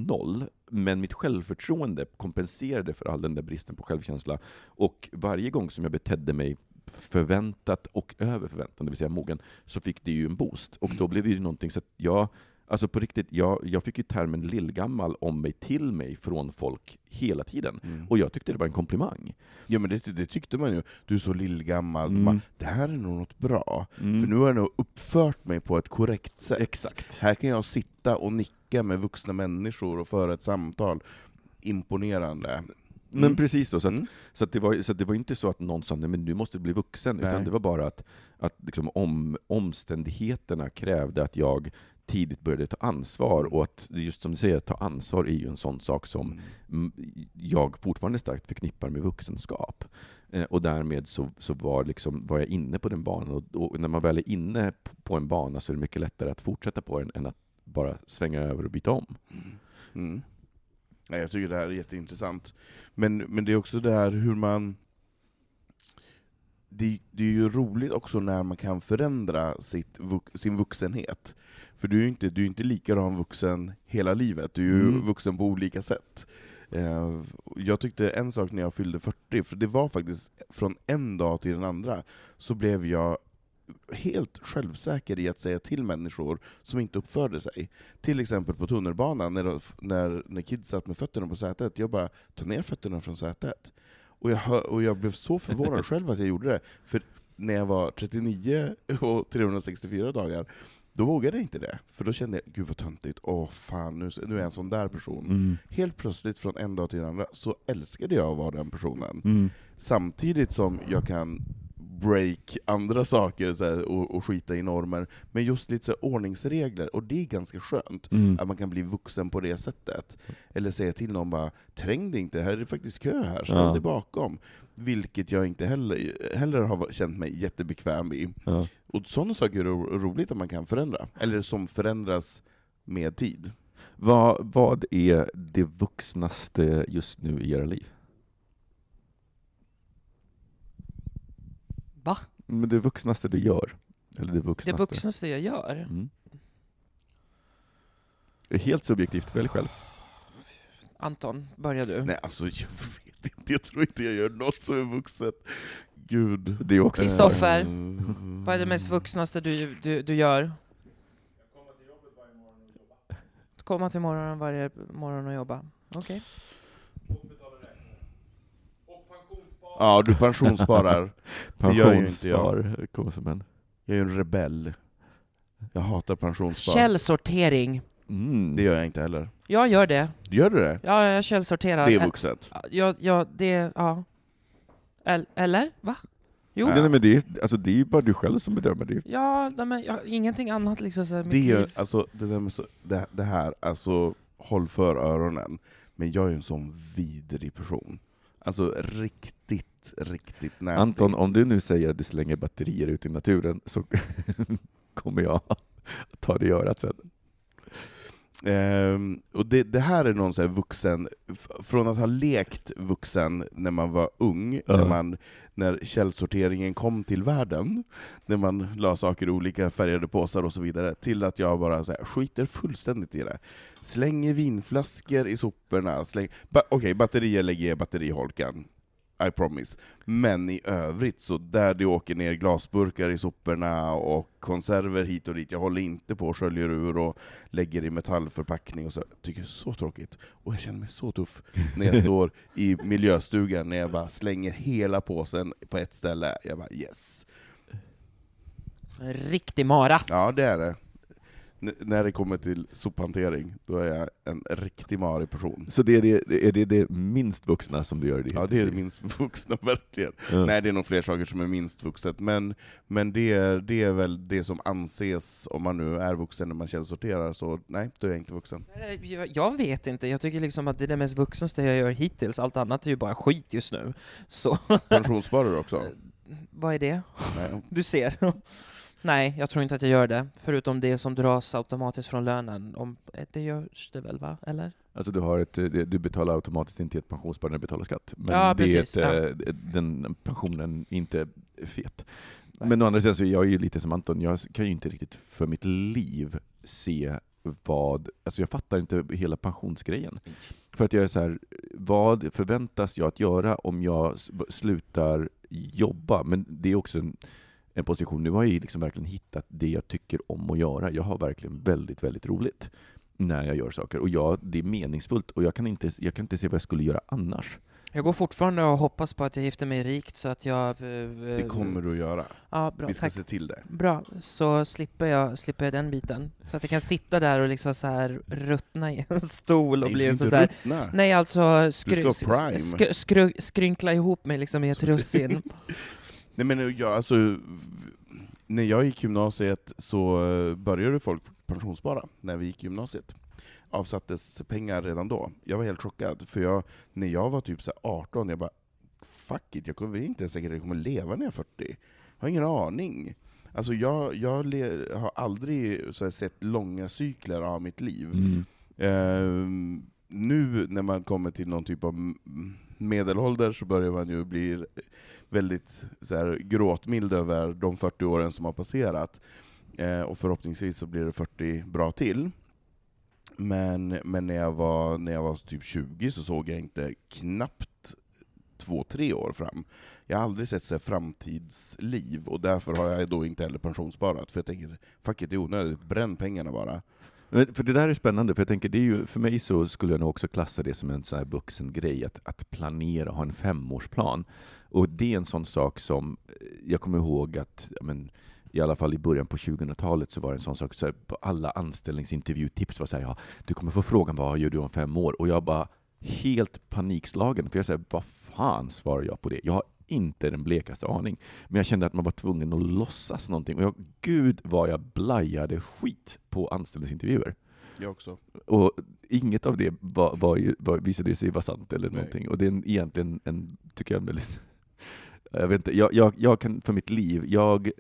noll, men mitt självförtroende kompenserade för all den där bristen på självkänsla. Och varje gång som jag betedde mig förväntat och över förväntan, det vill säga mogen, så fick det ju en boost. Och då blev det ju någonting så att jag Alltså på riktigt, jag, jag fick ju termen lillgammal om mig till mig från folk hela tiden. Mm. Och jag tyckte det var en komplimang. Ja men det, det tyckte man ju. Du är så lillgammal. Mm. Man, det här är nog något bra. Mm. För nu har jag nog uppfört mig på ett korrekt sätt. Exakt. Här kan jag sitta och nicka med vuxna människor och föra ett samtal. Imponerande. Men mm. precis så. Så, att, mm. så, att det var, så det var inte så att någon sa nej men nu måste du bli vuxen, Nej. utan det var bara att, att liksom om, omständigheterna krävde att jag tidigt började ta ansvar, och att just som du säger, att ta ansvar är ju en sån sak som mm. jag fortfarande starkt förknippar med vuxenskap. Eh, och därmed så, så var, liksom, var jag inne på den banan, och, och, när man väl är inne på en bana så är det mycket lättare att fortsätta på den än att bara svänga över och byta om. Mm. mm. Ja, jag tycker det här är jätteintressant. Men, men det är också det här hur man det, det, är ju roligt också när man kan förändra sitt, sin vuxenhet. För du är ju inte, du är inte likadan vuxen hela livet, du är ju mm. vuxen på olika sätt. Eh, jag tyckte en sak när jag fyllde 40, för det var faktiskt från en dag till den andra, så blev jag helt självsäker i att säga till människor som inte uppförde sig. Till exempel på tunnelbanan, när, när, när kids satt med fötterna på sätet, jag bara ta ner fötterna från sätet. Och jag, hör, och jag blev så förvånad själv att jag gjorde det. För när jag var 39 och 364 dagar, Då vågade jag inte det, för då kände jag, gud vad töntigt, åh fan, nu, nu är jag en sån där person. Mm. Helt plötsligt från en dag till den andra så älskade jag att vara den personen. Mm. Samtidigt som jag kan break andra saker så här, och, och skita i normer, men just lite så här, ordningsregler, och det är ganska skönt. Mm. Att man kan bli vuxen på det sättet. Eller säga till någon bara, träng dig inte, här är det faktiskt kö här, ställ Ja. dig bakom. Vilket jag inte heller, heller har känt mig jättebekväm i. Ja. Och sådana saker är ro- roligt att man kan förändra, eller som förändras med tid. Vad, vad är det vuxnaste just nu i era liv? Va? Men det vuxnaste du gör? Eller det Det vuxnaste? vuxnaste jag gör? Mm. Det är helt subjektivt, välj själv. Anton, börjar du? Nej alltså, jag vet inte, jag tror inte jag gör något som är vuxet. Gud. Det är också... Kristoffer, Eh, Vad är det mest vuxnaste du, du, du gör? Komma till morgonen varje morgon och jobba. Okej. Ja, du pensionssparar. Det gör ju inte jag. Pensionsspar är ju en rebell. Jag hatar pensionsspar. Källsortering. Mm. Det gör jag inte heller. Jag gör det. Gör du det? Ja, jag källsorterar. Det är vuxet. Ja, ja, det, ja. El- Eller? Va? Jo. Nej, nej, men det är, alltså, det är ju bara du själv som bedömer det. Ja, nej, men jag, ingenting annat liksom. Så här, Det, är, liv. alltså, det, där med så, det, det här, alltså håll för öronen. Men jag är ju en sån vidrig person. Alltså riktigt, riktigt nasty. Anton, om du nu säger att du slänger batterier ut i naturen så kommer jag ta det i örat sen. Ehm, och det, det här är någon så här vuxen, från att ha lekt vuxen när man var ung, Ja. när, man, när källsorteringen kom till världen, när man la saker i olika färgade påsar och så vidare, till att jag bara så här, skiter fullständigt i det. Slänger vinflaskor i soporna, släng, ba, okej, batterier lägger jag i batteriholkan. I promise. Men i övrigt, så där det åker ner glasburkar i soporna och konserver hit och dit, jag håller inte på och sköljer ur och lägger i metallförpackning och så. tycker det är så tråkigt. Och jag känner mig så tuff när jag står i miljöstugan, när jag bara slänger hela påsen på ett ställe. Jag bara yes. En riktig mara. Ja, det är det. N- när det kommer till sophantering, då är jag en riktig marig person. Så det är det, är det det minst vuxna som du gör ditt Ja, det är det minst vuxna, verkligen. Ja. Nej, det är nog fler saker som är minst vuxet, men, men det, är, det är väl det som anses, om man nu är vuxen när man källsorterar, så nej, då är jag inte vuxen. Jag, jag vet inte, jag tycker liksom att det är det mest vuxnaste jag gör hittills, allt annat är ju bara skit just nu. Så, Pensionssparar du också? vad är det? Nej. Du ser. Nej, jag tror inte att jag gör det, förutom det som dras automatiskt från lönen. Om, eh, det görs det väl, va? Eller? Alltså du, har ett, det- du betalar automatiskt inte ett pensionssparande när du betalar skatt. Men Ja, det är precis, ett, ja. eh, den pensionen är inte fet. Men å andra sidan så är jag ju lite som Anton, jag kan ju inte riktigt för mitt liv se vad, alltså jag fattar inte hela pensionsgrejen. För att jag är så här, vad förväntas jag att göra om jag slutar jobba? Men det är också en, en position, nu har jag liksom verkligen hittat det jag tycker om att göra. Jag har verkligen väldigt, väldigt roligt när jag gör saker. Och jag, det är meningsfullt och jag kan, inte, jag kan inte se vad jag skulle göra annars. Jag går fortfarande och hoppas på att jag gifter mig rikt så att jag... eh, Det kommer du att göra. Ja, bra, Vi ska tack. se till det. Bra, så slipper jag, slipper jag den biten. Så att jag kan sitta där och liksom så här ruttna i en stol och Nej, bli så, så här, ruttna. Nej, alltså skry, Du ska ha prime. sk, skry, skrynkla ihop mig liksom i ett russin. Nej men jag, alltså, när jag gick gymnasiet så eh, började folk pensionsspara, när vi gick gymnasiet. Avsattes pengar redan då. Jag var helt chockad, för jag, när jag var typ så här 18, jag bara fuck it, jag kommer inte ens säker att jag kommer leva när jag är 40. Jag har ingen aning. Alltså jag, jag le, har aldrig här, sett långa cykler av mitt liv. Ehm, nu när man kommer till någon typ av medelålder så börjar man ju bli väldigt så här, gråtmild över de 40 åren som har passerat. Eh, och förhoppningsvis så blir det 40 bra till. Men, men när, jag var, när jag var typ 20 så såg jag inte knappt två, tre år fram. Jag har aldrig sett så här framtidsliv, och därför har jag då inte heller pensionssparat. För jag tänker, fuck it, det är onödigt, bränn pengarna bara. Men För det där är spännande, för jag tänker, det är ju, för mig så skulle jag nog också klassa det som en sån här vuxen grej, att, att planera, ha en femårsplan. Och det är en sån sak som, eh, jag kommer ihåg att, ja, men, i alla fall i början på 2000-talet så var det en sån sak, så här, på alla anställningsintervjutips var så här, ja, du kommer få frågan vad gör du om fem år? Och jag bara helt panikslagen, för jag säger vad fan svarar jag på det? Jag har inte den blekaste aning. Men jag kände att man var tvungen att låtsas någonting. Och jag, gud vad jag blajade skit på anställningsintervjuer. Jag också. Och inget av det var, var, ju- var, visade sig vara sant eller Nej. någonting. Och det är en, egentligen en, tycker jag, en väldigt... Jag vet inte, jag, jag, jag kan för mitt liv, jag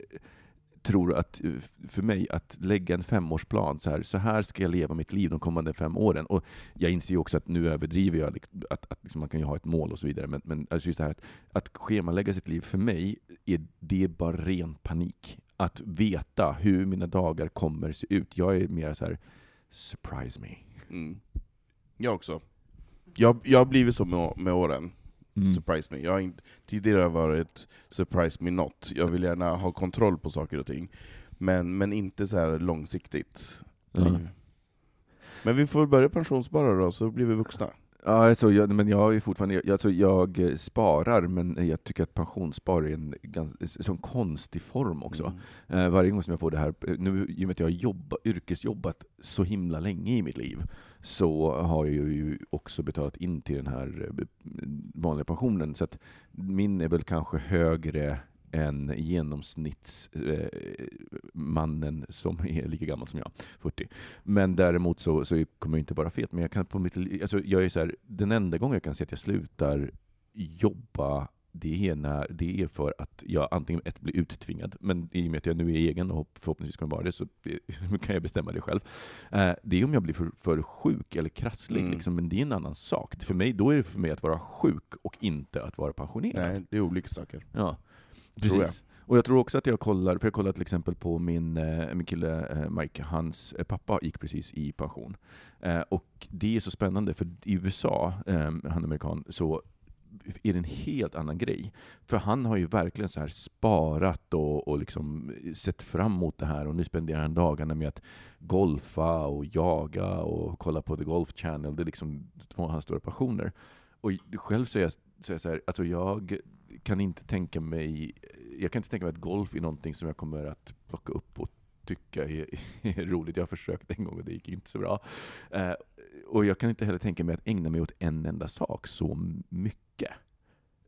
tror att eh, för mig att lägga en femårsplan, så här, så här ska jag leva mitt liv de kommande fem åren. Och jag inser ju också att nu överdriver jag, att, att liksom man kan ju ha ett mål och så vidare, men, men alltså just det här att, att schemalägga sitt liv, för mig är det bara ren panik. Att veta hur mina dagar kommer se ut. Jag är mer så här, surprise me. Mm. Jag också. Jag, jag har blivit så med, med åren. Mm. Surprise me. Jag har inte, tidigare har jag varit surprise me not. Jag vill gärna ha kontroll på saker och ting. Men, men inte så här långsiktigt liv. Men vi får börja pensionsspara då, så blir vi vuxna. Ja, alltså, jag, men jag är fortfarande, alltså, jag sparar, men jag tycker att pensionsspar är en ganska, sån konstig form också. Mm. Eh, varje gång som jag får det här, nu i och med att jag har jobba, yrkesjobbat så himla länge i mitt liv, så har jag ju också betalat in till den här eh, vanliga pensionen. Så att min är väl kanske högre än genomsnittsmannen eh, som är lika gammal som jag, 40. Men däremot så, så kommer jag inte vara fet. Men jag kan på mitt, alltså jag är så här, den enda gången jag kan se att jag slutar jobba det är, när, det är för att jag antingen ett blir uttvingad, men i och med att jag nu är egen och förhoppningsvis kommer vara det, så kan jag bestämma det själv. Eh, Det är om jag blir för, för sjuk eller krasslig, Mm. liksom, men det är en annan sak. För mig, då är det för mig att vara sjuk och inte att vara pensionerad. Nej, det är olika saker. Ja, precis. Och jag tror också att jag kollar, för jag kollar till exempel på min, eh, min kille eh, Mike, hans eh, pappa gick precis i pension. Eh, och det är så spännande, för i USA, eh, han är amerikan, så är det en helt annan grej. För han har ju verkligen så här sparat och, och liksom eh, sett fram emot det här och nu spenderar han dagarna med att golfa och jaga och kolla på The Golf Channel. Det är liksom två av hans stora passioner. Och själv så är jag, så är jag så här, alltså jag kan inte tänka mig, jag kan inte tänka mig att golf är någonting som jag kommer att plocka upp och tycka är, är roligt. Jag har försökt en gång och det gick inte så bra. Eh, och jag kan inte heller tänka mig att ägna mig åt en enda sak så mycket.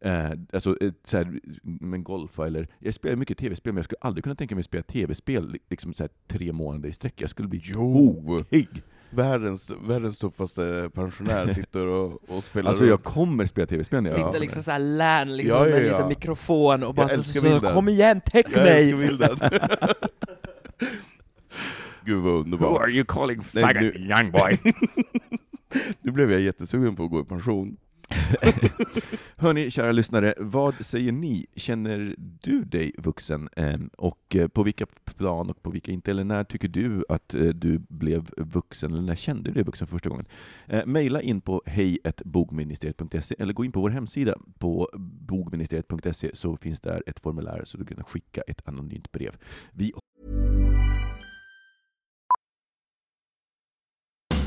Eh, alltså, eh, så här, men golfa eller... Jag spelar mycket tv-spel, men jag skulle aldrig kunna tänka mig att spela tv-spel li- liksom så här, tre månader i sträck. Jag skulle bli Jo! tokig! Världens, världens tuffaste pensionär sitter och, och spelar Alltså jag kommer spela tv-spel när jag Sitter liksom såhär län liksom Ja, ja, med en ja. liten mikrofon och bara Jag så, älskar så, bilden. kom igen, täck Jag mig! Gud vad underbart. you calling Nej, faggot, nu- young boy? Nu blev jag jättesugen på att gå i pension. Hörni, kära lyssnare, vad säger ni? Känner du dig vuxen? Ehm, Och eh, på vilka plan och på vilka inte? Eller när tycker du att eh, du blev vuxen? Eller när kände du dig vuxen första gången? Eh, Maila in på hejbogministeriet.se eller gå in på vår hemsida på bogministeriet.se så finns där ett formulär så du kan skicka ett anonymt brev. Vi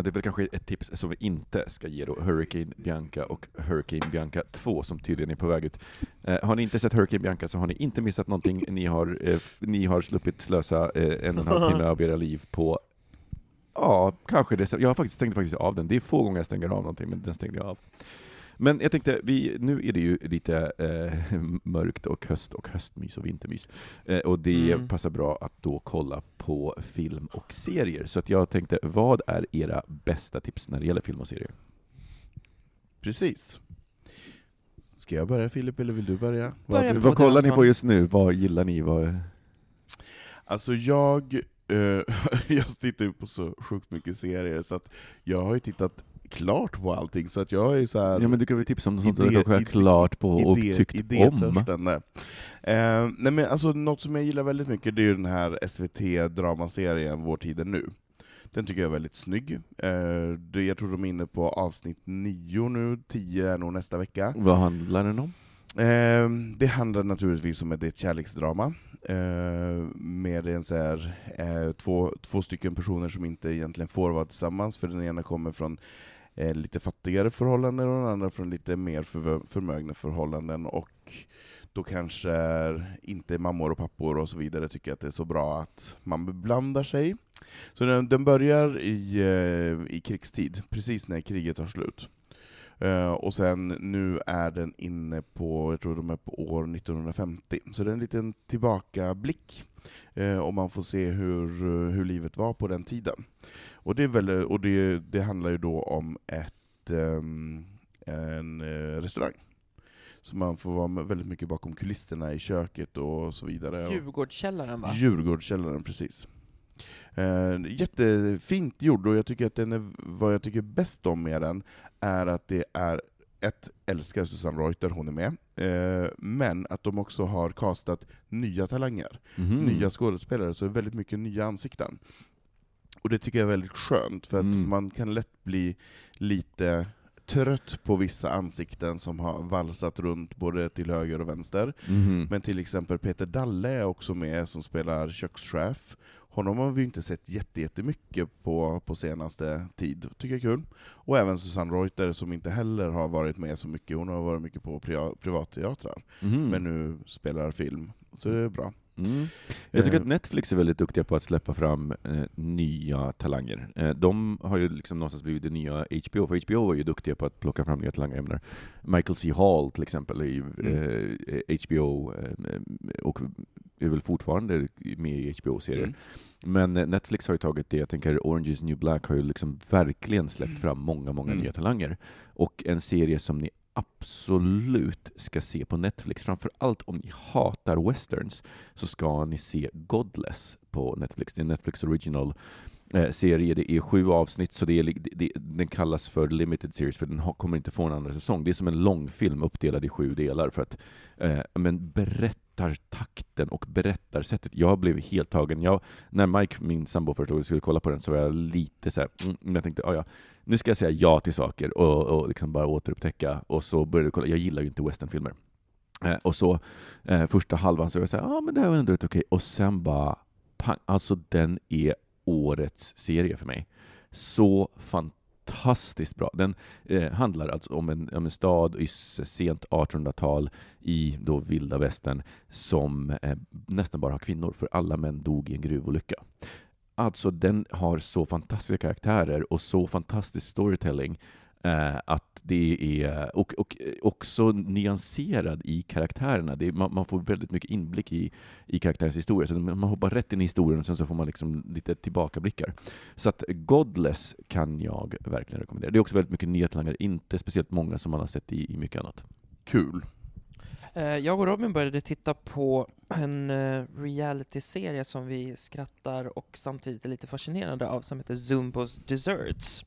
Ja, det är väl kanske ett tips som vi inte ska ge då, Hurricane Bianca och Hurricane Bianca 2 som tydligen är på väg ut. Eh, har ni inte sett Hurricane Bianca så har ni inte missat någonting. Ni har, eh, ni har sluppit slösa eh, en och en halv timme av era liv på Ja, kanske det. Jag har faktiskt stängt faktiskt av den. Det är få gånger jag stänger av någonting, men den stängde jag av. Men jag tänkte, vi, nu är det ju lite eh, mörkt och höst och höstmys och vintermys. Eh, och det Mm. passar bra att då kolla på film och serier. Så att jag tänkte, vad är era bästa tips när det gäller film och serier? Precis. Ska jag börja Filip, eller vill du börja? Börja Vad, vad kollar ni på just nu? Vad gillar ni? Vad... Alltså jag, eh, jag tittar ju på så sjukt mycket serier, så att jag har ju tittat klart på allting, så att jag är så här Ja men du kan väl tipsa om sånt idé- du har idé- klart på och idé- tyckt om? idétörstande. Eh, nej men alltså, något som jag gillar väldigt mycket, det är ju den här SVT-dramaserien Vår tid är nu. Den tycker jag är väldigt snygg. Eh, jag tror de är inne på avsnitt nio nu, tio är nog nästa vecka. Vad handlar den om? Eh, det handlar naturligtvis om ett kärleksdrama, eh, med en så här, eh, två, två stycken personer som inte egentligen får vara tillsammans, för den ena kommer från eh, lite fattigare förhållanden och den andra från lite mer för, förmögna förhållanden, och då kanske inte mammor och pappor och så vidare tycker att det är så bra att man blandar sig. Så den, den börjar i, eh, i krigstid, precis när kriget tar slut. Uh, och sen nu är den inne på, jag tror de är på år 1950, så det är en liten tillbakablick. uh, och man får se hur, hur livet var på den tiden. Och det, är väl, och det, det handlar ju då om ett, ehm, en eh, restaurang. Så man får vara väldigt mycket bakom kulisserna i köket och så vidare. Djurgårdskällaren va? Djurgårdskällaren, precis. Eh, jättefint gjord, och jag tycker att den är, vad jag tycker bäst om med den är att det är ett, älskar Susanne Reuter, hon är med, eh, men att de också har castat nya talanger, Mhm. nya skådespelare, så väldigt mycket nya ansikten. Och det tycker jag är väldigt skönt, för att Mm. man kan lätt bli lite trött på vissa ansikten som har valsat runt både till höger och vänster. Mhm. Men till exempel Peter Dalle är också med som spelar kökschef. Honom har vi inte sett jätte- jättemycket på, på senaste tid, tycker jag är kul. Och även Susanne Reuter som inte heller har varit med så mycket, hon har varit mycket på pri- privatteatrar, Mhm. men nu spelar film. Så det är bra. Mm. Jag tycker att Netflix är väldigt duktiga på att släppa fram eh, nya talanger. Eh, de har ju liksom någonstans blivit det nya HBO, för HBO var ju duktiga på att plocka fram nya talanger. Michael C. Hall till exempel är ju Mm. eh, HBO, eh, och är väl fortfarande med i HBO-serier. Mm. Men eh, Netflix har ju tagit det, jag tänker Orange is new black har ju liksom verkligen släppt fram många, många Mm. nya talanger. Och en serie som ni absolut ska se på Netflix, framför allt om ni hatar westerns, så ska ni se Godless på Netflix. Det är en Netflix original eh, Eh, serie. Det är sju avsnitt, så det är, det, det, den kallas för limited series, för den har, kommer inte få en andra säsong. Det är som en långfilm uppdelad i sju delar, för att eh, men berättartakten och berättarsättet. Jag blev helt tagen. Jag, när Mike, min sambo, förstod att vi skulle kolla på den, så var jag lite så här, mm, men jag tänkte, ah, ja, nu ska jag säga ja till saker och, och liksom bara återupptäcka. Och så började jag kolla, jag gillar ju inte westernfilmer. Eh, och så eh, första halvan så var jag såhär, ja ah, men det här var ändå rätt okej. Och sen bara, pang, alltså den är årets serie för mig. Så fantastiskt bra. Den eh, handlar alltså om en, om en stad i sent 1800-tal i då vilda västern som eh, nästan bara har kvinnor, för alla män dog i en gruvolycka. Alltså den har så fantastiska karaktärer och så fantastisk storytelling eh, att det är, och, och eh, också nyanserad i karaktärerna. Det är, man, man får väldigt mycket inblick i, i karaktärens historia, så man hoppar rätt in i historien och sen så får man liksom lite tillbakablickar. Så att Godless kan jag verkligen rekommendera. Det är också väldigt mycket nya talanger, inte speciellt många som man har sett i, i mycket annat. Kul. Eh, Jag och Robin började titta på en eh, reality-serie som vi skrattar och samtidigt är lite fascinerade av som heter Zumbos Desserts.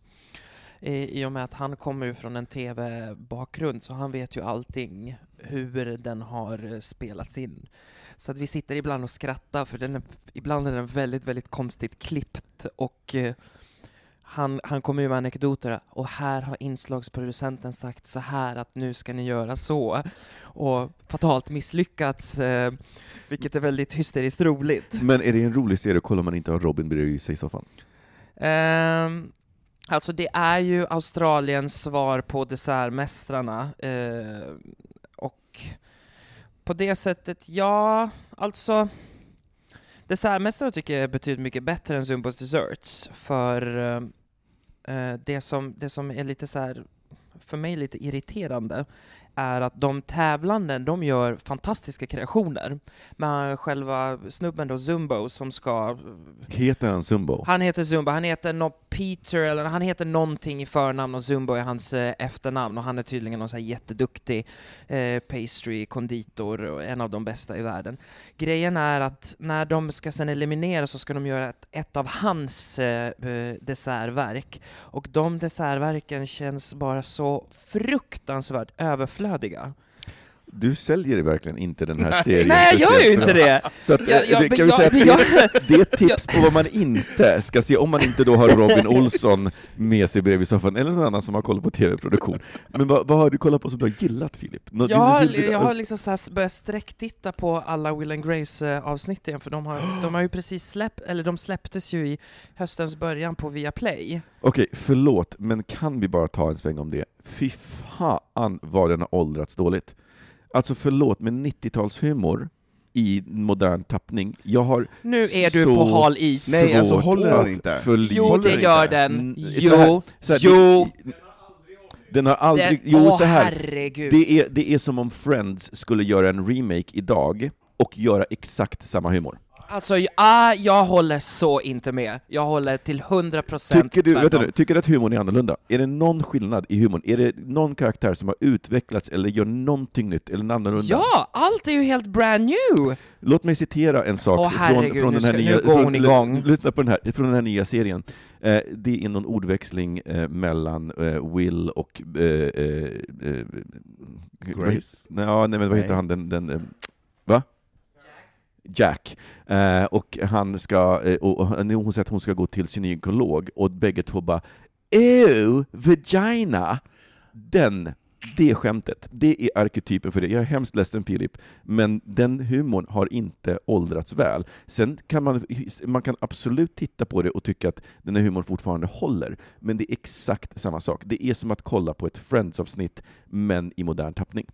I, I och med att han kommer ju från en TV-bakgrund så han vet ju allting hur den har eh, spelats in. Så att vi sitter ibland och skrattar, för den är, ibland är den väldigt, väldigt konstigt klippt och eh, han, han kommer ju med anekdoter, och här har inslagsproducenten sagt så här att nu ska ni göra så, och fatalt misslyckats, eh, vilket är väldigt hysteriskt roligt. Men är det en rolig serie att kolla om man inte har Robin bredvid sig i soffan? Ehm, alltså det är ju Australiens svar på Dessertmästarna, eh, och på det sättet, ja, alltså Dessertmästarna tycker jag betyder mycket bättre än Zumbos Desserts, för eh, eh, det, som, det som är lite så här för mig lite irriterande är att de tävlande, de gör fantastiska kreationer. Men själva snubben då, Zumbo, som ska... Heter han Zumbo? Han heter Zumbo, han heter no Peter, eller han heter någonting i förnamn och Zumbo är hans eh, efternamn, och han är tydligen någon så här jätteduktig eh, pastry, konditor, och en av de bästa i världen. Grejen är att när de ska sen eliminera så ska de göra ett, ett av hans eh, eh, dessertverk, och de dessertverken känns bara så fruktansvärt överflödiga överflödiga. Du säljer verkligen inte den här serien Nej, jag gör ju inte det! Så att, Jag- jag- eh, kan men vi jag- säga att jag- det, är ett tips på vad man inte ska se, om man inte då har Robin Olsson med sig bredvid soffan, eller någon annan som har koll på tv-produktion. Men vad, vad har du kollat på som du har gillat, Filip? Nå- Jag har, jag har liksom så börjat sträcktitta på alla Will and Grace-avsnitt igen, för de har, de har ju precis släppt, eller de släpptes ju i höstens början på Viaplay. Okej, förlåt, men kan vi bara ta en sväng om det? Fy fan vad den har åldrats dåligt. Alltså förlåt, men 90-talshumor i modern tappning, jag har Nu är du så på hal is. Nej, alltså, håller den inte? förlita- Jo, håller det gör inte? den. Mm, Jo, så här- så här, jo. det- Den har aldrig... Den- jo, åh, så här. herregud. Det är, det är som om Friends skulle göra en remake idag och göra exakt samma humor. Alltså, ah, jag håller så inte med. Jag håller till 100% Tycker du, vänta tvärtom. nu, tycker du att humorn är annorlunda? Är det någon skillnad i humorn? Är det någon karaktär som har utvecklats eller gör någonting nytt eller annorlunda? Ja, allt är ju helt brand new! Låt mig citera en sak Åh, från, herregud, från nu den här ska- nu nya... går från, hon igång. Lyssna på den här, från den här nya serien. Eh, det är någon ordväxling eh, mellan eh, Will och... Eh, eh, eh, Grace? Nej, ja, nej men vad heter Nej. han, den... den eh, va? Jack. Eh, och han ska, eh, och, hon säger att hon ska gå till sin gynekolog, och bägge två bara Ew, vagina! Den, det skämtet, det är arketypen för det. Jag är hemskt ledsen Filip, men den humorn har inte åldrats väl. Sen kan man, man kan absolut titta på det och tycka att den här humorn fortfarande håller, men det är exakt samma sak. Det är som att kolla på ett Friends-avsnitt, men i modern tappning.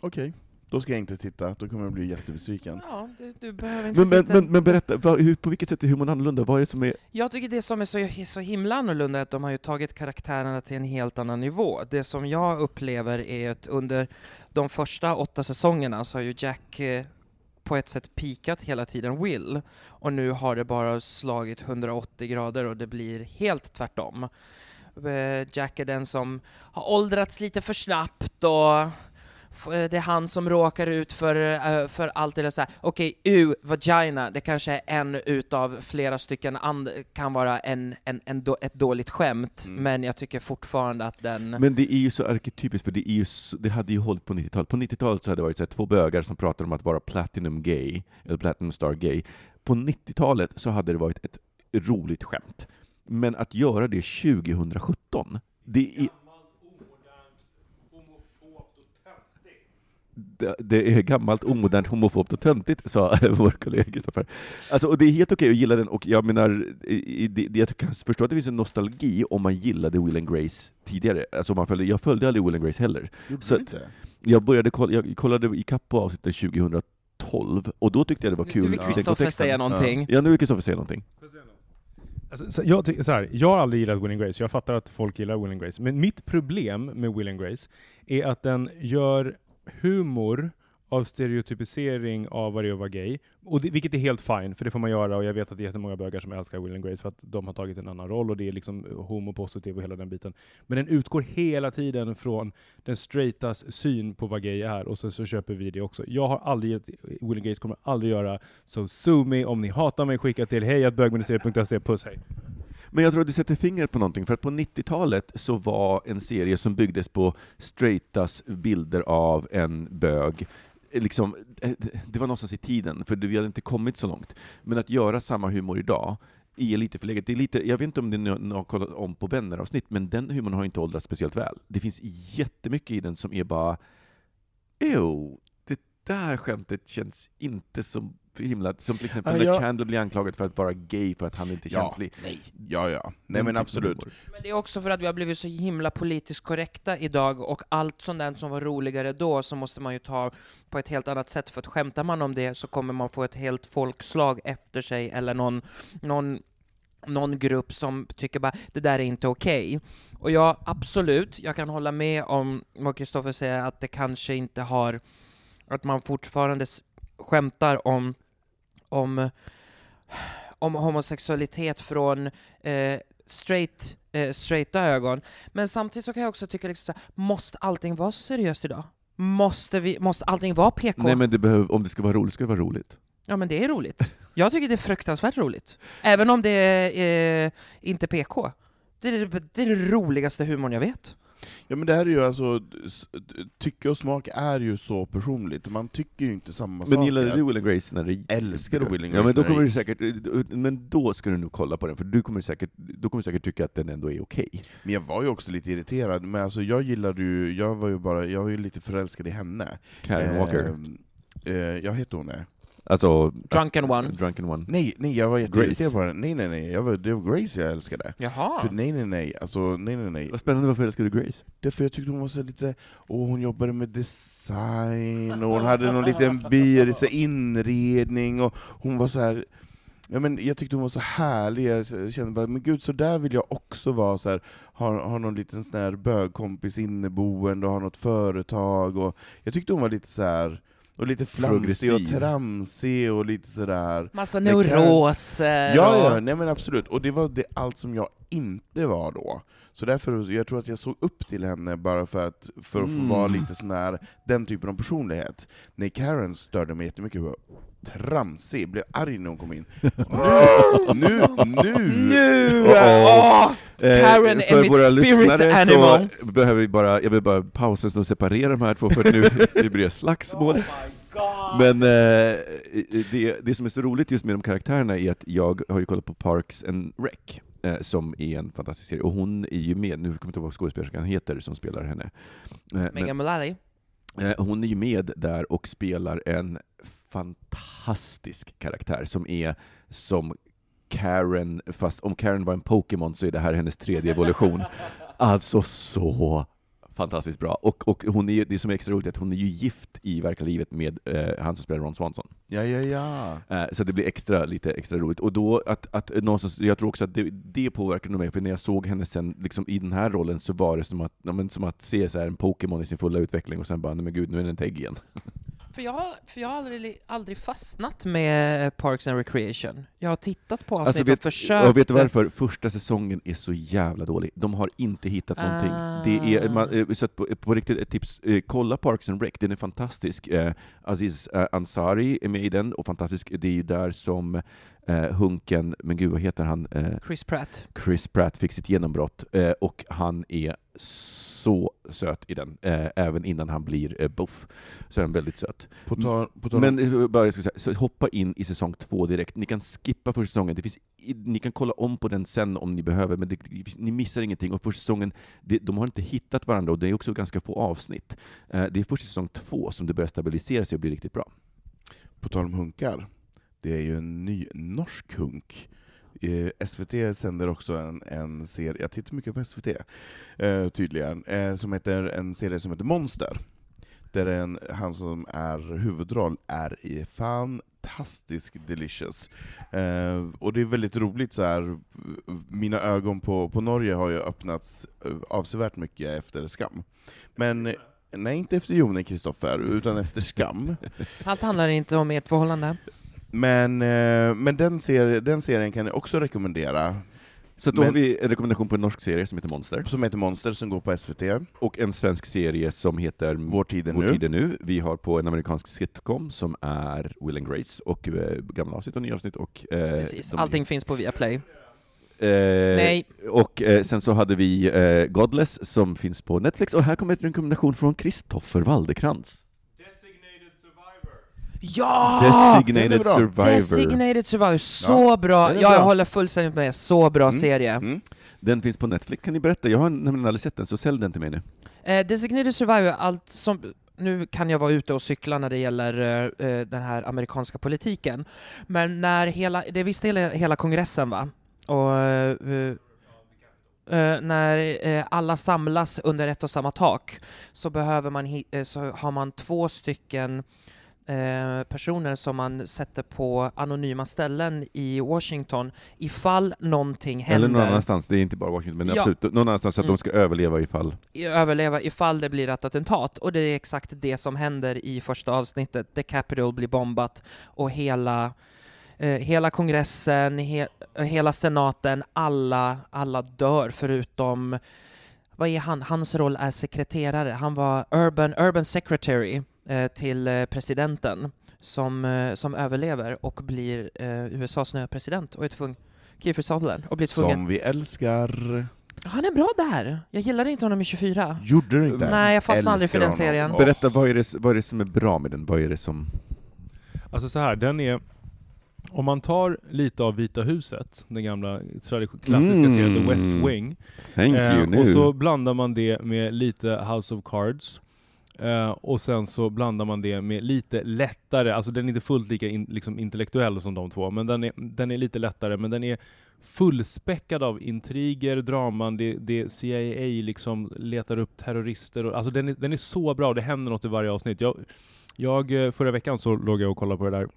Okej, då ska jag inte titta, då kommer jag bli jättebesviken. Ja, du, du behöver inte Men, men, titta. men, men berätta, vad, hur, på vilket sätt är humorn annorlunda? Vad är det som är... Jag tycker det som är så, så himla annorlunda är att de har ju tagit karaktärerna till en helt annan nivå. Det som jag upplever är att under de första åtta säsongerna så har ju Jack eh, på ett sätt pikat hela tiden Will, och nu har det bara slagit 180 grader och det blir helt tvärtom. Eh, Jack är den som har åldrats lite för snabbt och det är han som råkar ut för, eh, för allt det där såhär, okej, u, vagina, det kanske är en utav flera stycken, and, kan vara en, en, en då, ett dåligt skämt, Mm. men jag tycker fortfarande att den... Men det är ju så arketypiskt, för det, är ju så, det hade ju hållit på 90-talet. På 90-talet så hade det varit så här, två bögar som pratade om att vara platinum gay, eller platinum star gay. På 90-talet så hade det varit ett roligt skämt. Men att göra det 2017, det är... Det, det är gammalt, omodernt, homofobt och töntigt, sa vår kollega Kristoffer. Alltså, och det är helt okej att gilla den, och jag menar, det, det, jag kan förstå att det finns en nostalgi om man gillade Will and Grace tidigare. Alltså, om man följde, jag följde aldrig Will and Grace heller. Gjorde Så inte? Jag började kolla, jag kollade ikapp på avsnittet 2012, och då tyckte jag det var kul. du vill Kristoffer säga någonting? Ja, nu vill Kristoffer säga någonting. Alltså, så jag, så här, jag har aldrig gillat Will and Grace, jag fattar att folk gillar Will and Grace. Men mitt problem med Will and Grace är att den gör humor av stereotypisering av vad det är att vara gay. Och det, vilket är helt fine, för det får man göra, och jag vet att det är jättemånga bögar som älskar Will and Grace för att de har tagit en annan roll, och det är liksom eh, homopositiv och hela den biten. Men den utgår hela tiden från den straightas syn på vad gay är, och så, så köper vi det också. Jag har aldrig gett, eh, Will and Grace kommer aldrig göra, så sue me, om ni hatar mig, skicka till hejatbögministeriet.se, puss hej. Men jag tror att du sätter fingret på någonting, för att på 90-talet så var en serie som byggdes på straightas bilder av en bög liksom, eh, det var någonstans i tiden, för vi hade inte kommit så långt. Men att göra samma humor idag är lite förlegat. Det är lite, jag vet inte om ni har kollat om på vänner-avsnitt, men den humorn har inte åldrats speciellt väl. Det finns jättemycket i den som är bara Ew, det där skämtet känns inte som himla... Som till exempel Ja, när jag- Chandler blir anklagad för att vara gay för att han inte är Ja, känslig. nej. Ja, ja. Nej men absolut. Men det är också för att vi har blivit så himla politiskt korrekta idag, och allt sånt där som var roligare då, så måste man ju ta på ett helt annat sätt, för att skämtar man om det så kommer man få ett helt folkslag efter sig, eller någon, någon någon grupp som tycker bara det där är inte okej. Och ja, absolut, jag kan hålla med om vad Kristoffer säger, att det kanske inte har, att man fortfarande skämtar om, om, om homosexualitet från eh, straight, eh, straighta ögon. Men samtidigt så kan jag också tycka liksom så här, måste allting vara så seriöst idag? Måste, vi, måste allting vara PK? Nej men det behöver, om det ska vara roligt ska det vara roligt. Ja men det är roligt. Jag tycker det är fruktansvärt roligt. Även om det är eh, inte PK. Det är det, är det roligaste humorn jag vet. Ja men det här är ju alltså, tycke och smak är ju så personligt, man tycker ju inte samma Men saker. gillade du Will and Grace när det Älskar du Will and Ja men Grace då kommer du säkert, men då ska du nog kolla på den, för du kommer säkert, då kommer du säkert tycka att den ändå är okej. Men jag var ju också lite irriterad, men alltså jag gillade ju, jag var ju bara, jag var ju lite förälskad i henne. Karen Walker. Ehm, Eh, jag heter hon det? Alltså... Drunken One. Drunken One. Nej, nej jag var jätteirriterad på henne. Nej nej nej, jag var, det var Grace jag älskade. Jaha. För nej nej nej, alltså nej nej nej. Vad spännande, varför älskar du Grace? Därför jag tyckte hon var så lite, och hon jobbade med design, och hon hade någon liten så här inredning, och hon var så här. Ja, men jag tyckte hon var så härlig, jag kände bara, men gud, så där vill jag också vara, så här, ha, ha någon liten sån här bögkompis inneboende, och ha något företag, och jag tyckte hon var lite så här och lite flamsig och tramsig och lite sådär Massa Det kan- neuroser Ja, ja, nej men absolut. Och det var det, allt som jag inte var då. Så därför, jag tror att jag såg upp till henne bara för att, för att få Mm. vara lite sån här, den typen av personlighet. Nej, Karen störde mig jättemycket på tramsig, blev arg när hon kom in. Nu, nu, nu! Nu! Oh! Karen är för mitt våra spirit lyssnare animal. så behöver vi bara, jag vill bara pausa och separera de här två, för nu det blir slagsmål. Men eh, det, det som är så roligt just med de karaktärerna är att jag har ju kollat på Parks and Rec, eh, som är en fantastisk serie, och hon är ju med, nu kommer jag inte ihåg vad skådespelerskan heter som spelar henne. Eh, Megan Mullally. Eh, Hon är ju med där och spelar en fantastisk karaktär som är som Karen, fast om Karen var en Pokémon så är det här hennes tredje evolution. Alltså så fantastiskt bra. Och, och hon är, det som är extra roligt är att hon är ju gift i verkliga livet med eh, han som spelar Ron Swanson. Ja, ja, ja. Eh, Så det blir extra, lite extra roligt. Och då, att, att någonstans, jag tror också att det, det påverkade nog mig, för när jag såg henne sen liksom, i den här rollen så var det som att, ja, men, som att se så här, en Pokémon i sin fulla utveckling och sen bara, nej men gud, nu är den ett ägg igen. För jag, har- för jag har aldrig, aldrig fastnat med Parks and Recreation. Jag har tittat på avsnitt Alltså, och försökt... och vet du varför? Första säsongen är så jävla dålig. De har inte hittat någonting. Det är, man, eh, så att på, på riktigt, ett tips, eh, kolla Parks and Rec, den är fantastisk. Eh, Aziz eh, Ansari är med i den, och fantastisk, det är ju där som eh, Hunken, men gud vad heter han? Eh, Chris Pratt. Chris Pratt fick sitt genombrott, eh, och han är så söt i den, eh, även innan han blir eh, buff. Så är han väldigt söt. På tal, på tal Men eh, bara, jag ska säga, så hoppa in i säsong två direkt. Ni kan skippa första säsongen, det finns, ni kan kolla om på den sen om ni behöver, men det, ni missar ingenting. Och första säsongen, det, de har inte hittat varandra, och det är också ganska få avsnitt. Eh, det är först i säsong två som det börjar stabilisera sig och bli riktigt bra. På tal om hunkar, det är ju en ny norsk hunk. SVT sänder också en, en serie, jag tittar mycket på SVT eh, tydligen, eh, som heter, en serie som heter Monster. Där en, han som är huvudroll är i fantastisk delicious. Eh, och det är väldigt roligt så här. mina ögon på, på Norge har ju öppnats eh, avsevärt mycket efter Skam. Men Nej, inte efter Jone Kristoffer, utan efter Skam. Allt handlar inte om ert förhållande. Men, eh, men den, serie, den serien kan jag också rekommendera, Så då Men- har vi en rekommendation på en norsk serie som heter Monster, som heter Monster, som går på SVT. och en svensk serie som heter Vår tid är Vår nu. tid är nu. Vi har på en amerikansk sitcom som är Will and Grace, och eh, gamla avsnitt och nya avsnitt. Och, eh, Precis. Allting finns på Viaplay. Eh, Nej. Och eh, sen så hade vi eh, Godless som finns på Netflix, och här kommer en rekommendation från Kristoffer Waldekrans. Ja! Designated. Survivor. Designated Survivor, så Ja, bra! Ja, jag håller fullständigt med, så bra Mm. serie. Mm. Den finns på Netflix, kan ni berätta? Jag har nämligen aldrig sett den, så sälj den till mig nu. Eh, Designated Survivor, allt som... Nu kan jag vara ute och cykla när det gäller eh, eh, den här amerikanska politiken, men när hela, det visste hela, hela kongressen va? Och eh, eh, när eh, alla samlas under ett och samma tak så behöver man, eh, så har man två stycken eh, personer som man sätter på anonyma ställen i Washington ifall någonting händer. Eller någon annanstans, det är inte bara Washington, men Ja. absolut någon annanstans så att Mm. de ska överleva ifall. överleva ifall det blir ett attentat. Och det är exakt det som händer i första avsnittet. The Capitol blir bombat och hela, eh, hela kongressen, he, hela senaten, alla, alla dör förutom vad är han? Hans roll är sekreterare. Han var urban, urban secretary till eh, presidenten som, eh, som överlever och blir eh, USAs nya president och är tvungen Kiefer Sutherland och blir tvungen Som vi älskar. Han är bra där! Jag gillade inte honom i 24. Gjorde du inte? Nej, jag fastnade aldrig för den Älskar serien. honom. Berätta, vad är, det, vad är det som är bra med den? Vad är det som... Alltså så här, den är... Om man tar lite av Vita huset, den gamla tradition- klassiska Mm. serien The West Wing, Thank eh, you, nu. och så blandar man det med lite House of Cards, eh, och sen så blandar man det med lite lättare, alltså den är inte fullt lika in, liksom intellektuell som de två, men den är, den är lite lättare, men den är fullspäckad av intriger, draman, det, det CIA liksom letar upp terrorister, och, alltså den är, den är så bra, och det händer något i varje avsnitt. Jag, jag, eh, förra veckan så låg jag och kollade på det där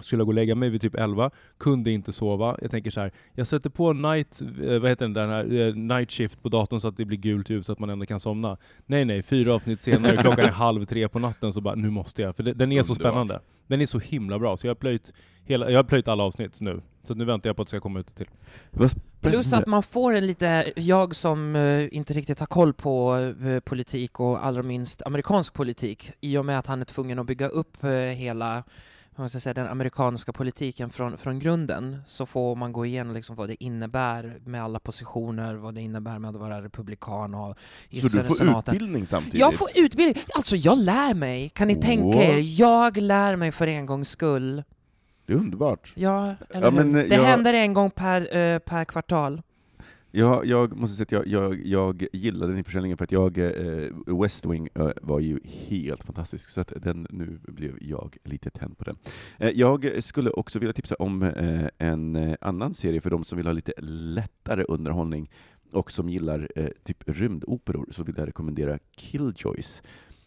skulle gå och lägga mig vid typ 11, kunde inte sova. Jag tänker så här, jag sätter på night, eh, vad heter den där, den här, eh, night shift på datorn så att det blir gult ljus så att man ändå kan somna. Nej nej, fyra avsnitt senare, klockan är halv tre på natten, så bara nu måste jag. För det, den är så spännande. Den är så himla bra, så jag har plöjt, hela, jag har plöjt alla avsnitt nu. Så nu väntar jag på att det ska komma ut till. Plus att man får en lite, jag som eh, inte riktigt har koll på politik och allra minst amerikansk politik, i och med att han är tvungen att bygga upp hela man ska säga, den amerikanska politiken från, från grunden, så får man gå igenom liksom vad det innebär med alla positioner, vad det innebär med att vara republikan och i Så du får senaten. utbildning samtidigt? Jag får utbildning! Alltså jag lär mig! Kan ni tänka er? What? Jag lär mig för en gångs skull. Det är underbart. Ja, eller Ja, hur? Det jag- händer en gång per, eh, per kvartal. Jag, jag måste säga att jag, jag, jag gillade den försäljningen för att jag, eh, West Wing eh, var ju helt fantastisk, så att den, nu blev jag lite tänd på den. Eh, jag skulle också vilja tipsa om eh, en eh, annan serie för de som vill ha lite lättare underhållning och som gillar eh, typ rymdoperor, så vill jag rekommendera Killjoys.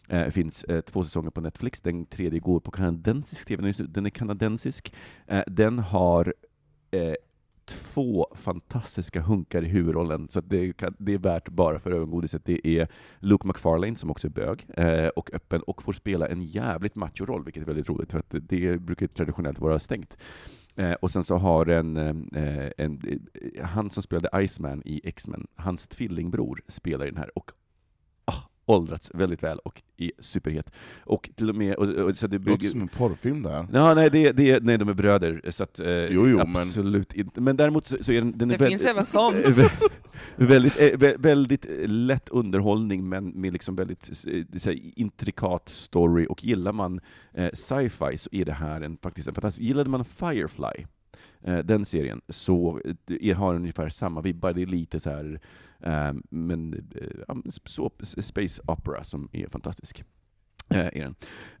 Det finns eh, två säsonger på Netflix, den tredje går på kanadensisk TV, den är- kanadensisk. Den har två fantastiska hunkar i huvudrollen, så att det, kan, det är värt bara för ögongodiset. Det är Luke McFarlane, som också är bög, eh, och öppen, och får spela en jävligt macho-roll, vilket är väldigt roligt, för att det brukar traditionellt vara stängt. Eh, och sen så har en, eh, en, eh, han som spelade Iceman i X-Men, hans tvillingbror spelar i den här, och åldrats väldigt väl och är superhet. Och till och med... Och, och, så det Det låter bygger, som en porrfilm där. Ja, nej, det, det, nej, de är bröder, så att, eh, Jo, jo, men- absolut inte. Men däremot så, så är den, den är Det väl- finns även sånt. vä- väldigt, eh, vä- väldigt eh, lätt underhållning, men med liksom väldigt eh, intrikat story, och gillar man eh, sci-fi så är det här en, faktiskt en fantastisk... Gillade man Firefly, den serien, så eh, det har ungefär samma vibbar, det är lite så här eh, men eh, så, space opera som är fantastisk. Eh.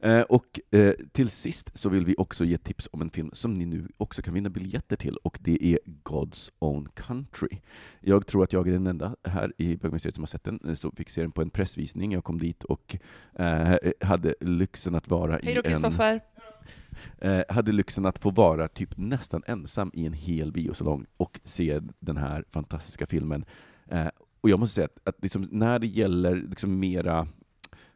Eh, och eh, till sist så vill vi också ge tips om en film som ni nu också kan vinna biljetter till, och det är God's Own Country. Jag tror att jag är den enda här i Bögmuseet som har sett den, eh, så fick se den på en pressvisning. Jag kom dit och eh, hade lyxen att vara Hej i då en... Kristoffer! Eh, hade lyxen att få vara typ nästan ensam i en hel biosalong och se den här fantastiska filmen. Eh, och jag måste säga att, att liksom, när det gäller liksom mera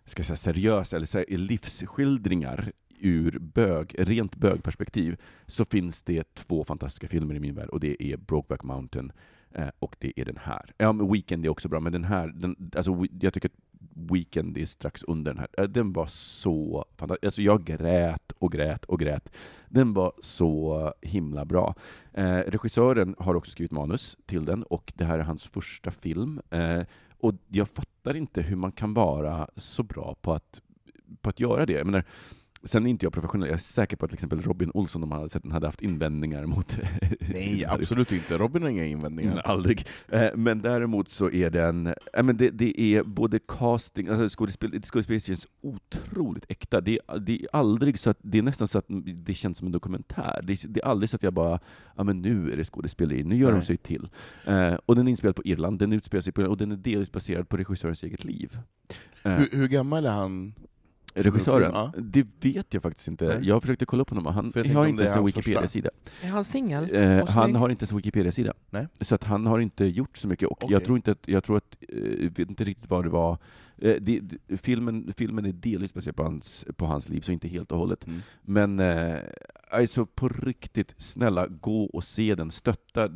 ska jag säga, seriösa eller så här, livsskildringar ur bög, rent bögperspektiv, så finns det två fantastiska filmer i min värld, och det är Brokeback Mountain Eh, och det är den här. Ja, men Weekend är också bra, men den här, den, alltså, jag tycker att Weekend är strax under den här. Eh, den var så fantastisk. Alltså jag grät och grät och grät. Den var så himla bra. Eh, regissören har också skrivit manus till den, och det här är hans första film. Eh, och jag fattar inte hur man kan vara så bra på att, på att göra det. Jag menar, Sen är inte jag professionell, jag är säker på att till exempel Robin Olsson, om han hade sett den, hade haft invändningar mot... Nej, absolut inte. Robin har inga invändningar. Nej, aldrig. Eh, Men däremot så är den, eh, men det, det är både casting, alltså skådespel, skådespelet känns otroligt äkta. Det är, det är aldrig så att, det är nästan så att det känns som en dokumentär. Det är, det är aldrig så att jag bara, ja men nu är det skådespeleri, nu gör Nej. de sig till. Eh, och den är inspelad på Irland, den utspelar sig på och den är delvis baserad på regissörens eget liv. Eh, Hur, hur gammal är han? Regissören? Ja. Det vet jag faktiskt inte. Nej. Jag försökte kolla upp honom, han För jag tänkte har inte ens en. Wikipedia-sida. Är han singel? Eh, han har inte ens en Wikipedia-sida. Så att han har inte gjort så mycket, och Okej. jag tror inte att, jag tror att, eh, vet inte riktigt vad det var, eh, det, det, filmen, filmen är delvis baserad på hans, på hans liv, så inte helt och hållet. Mm. Men eh, alltså på riktigt, snälla gå och se den, stötta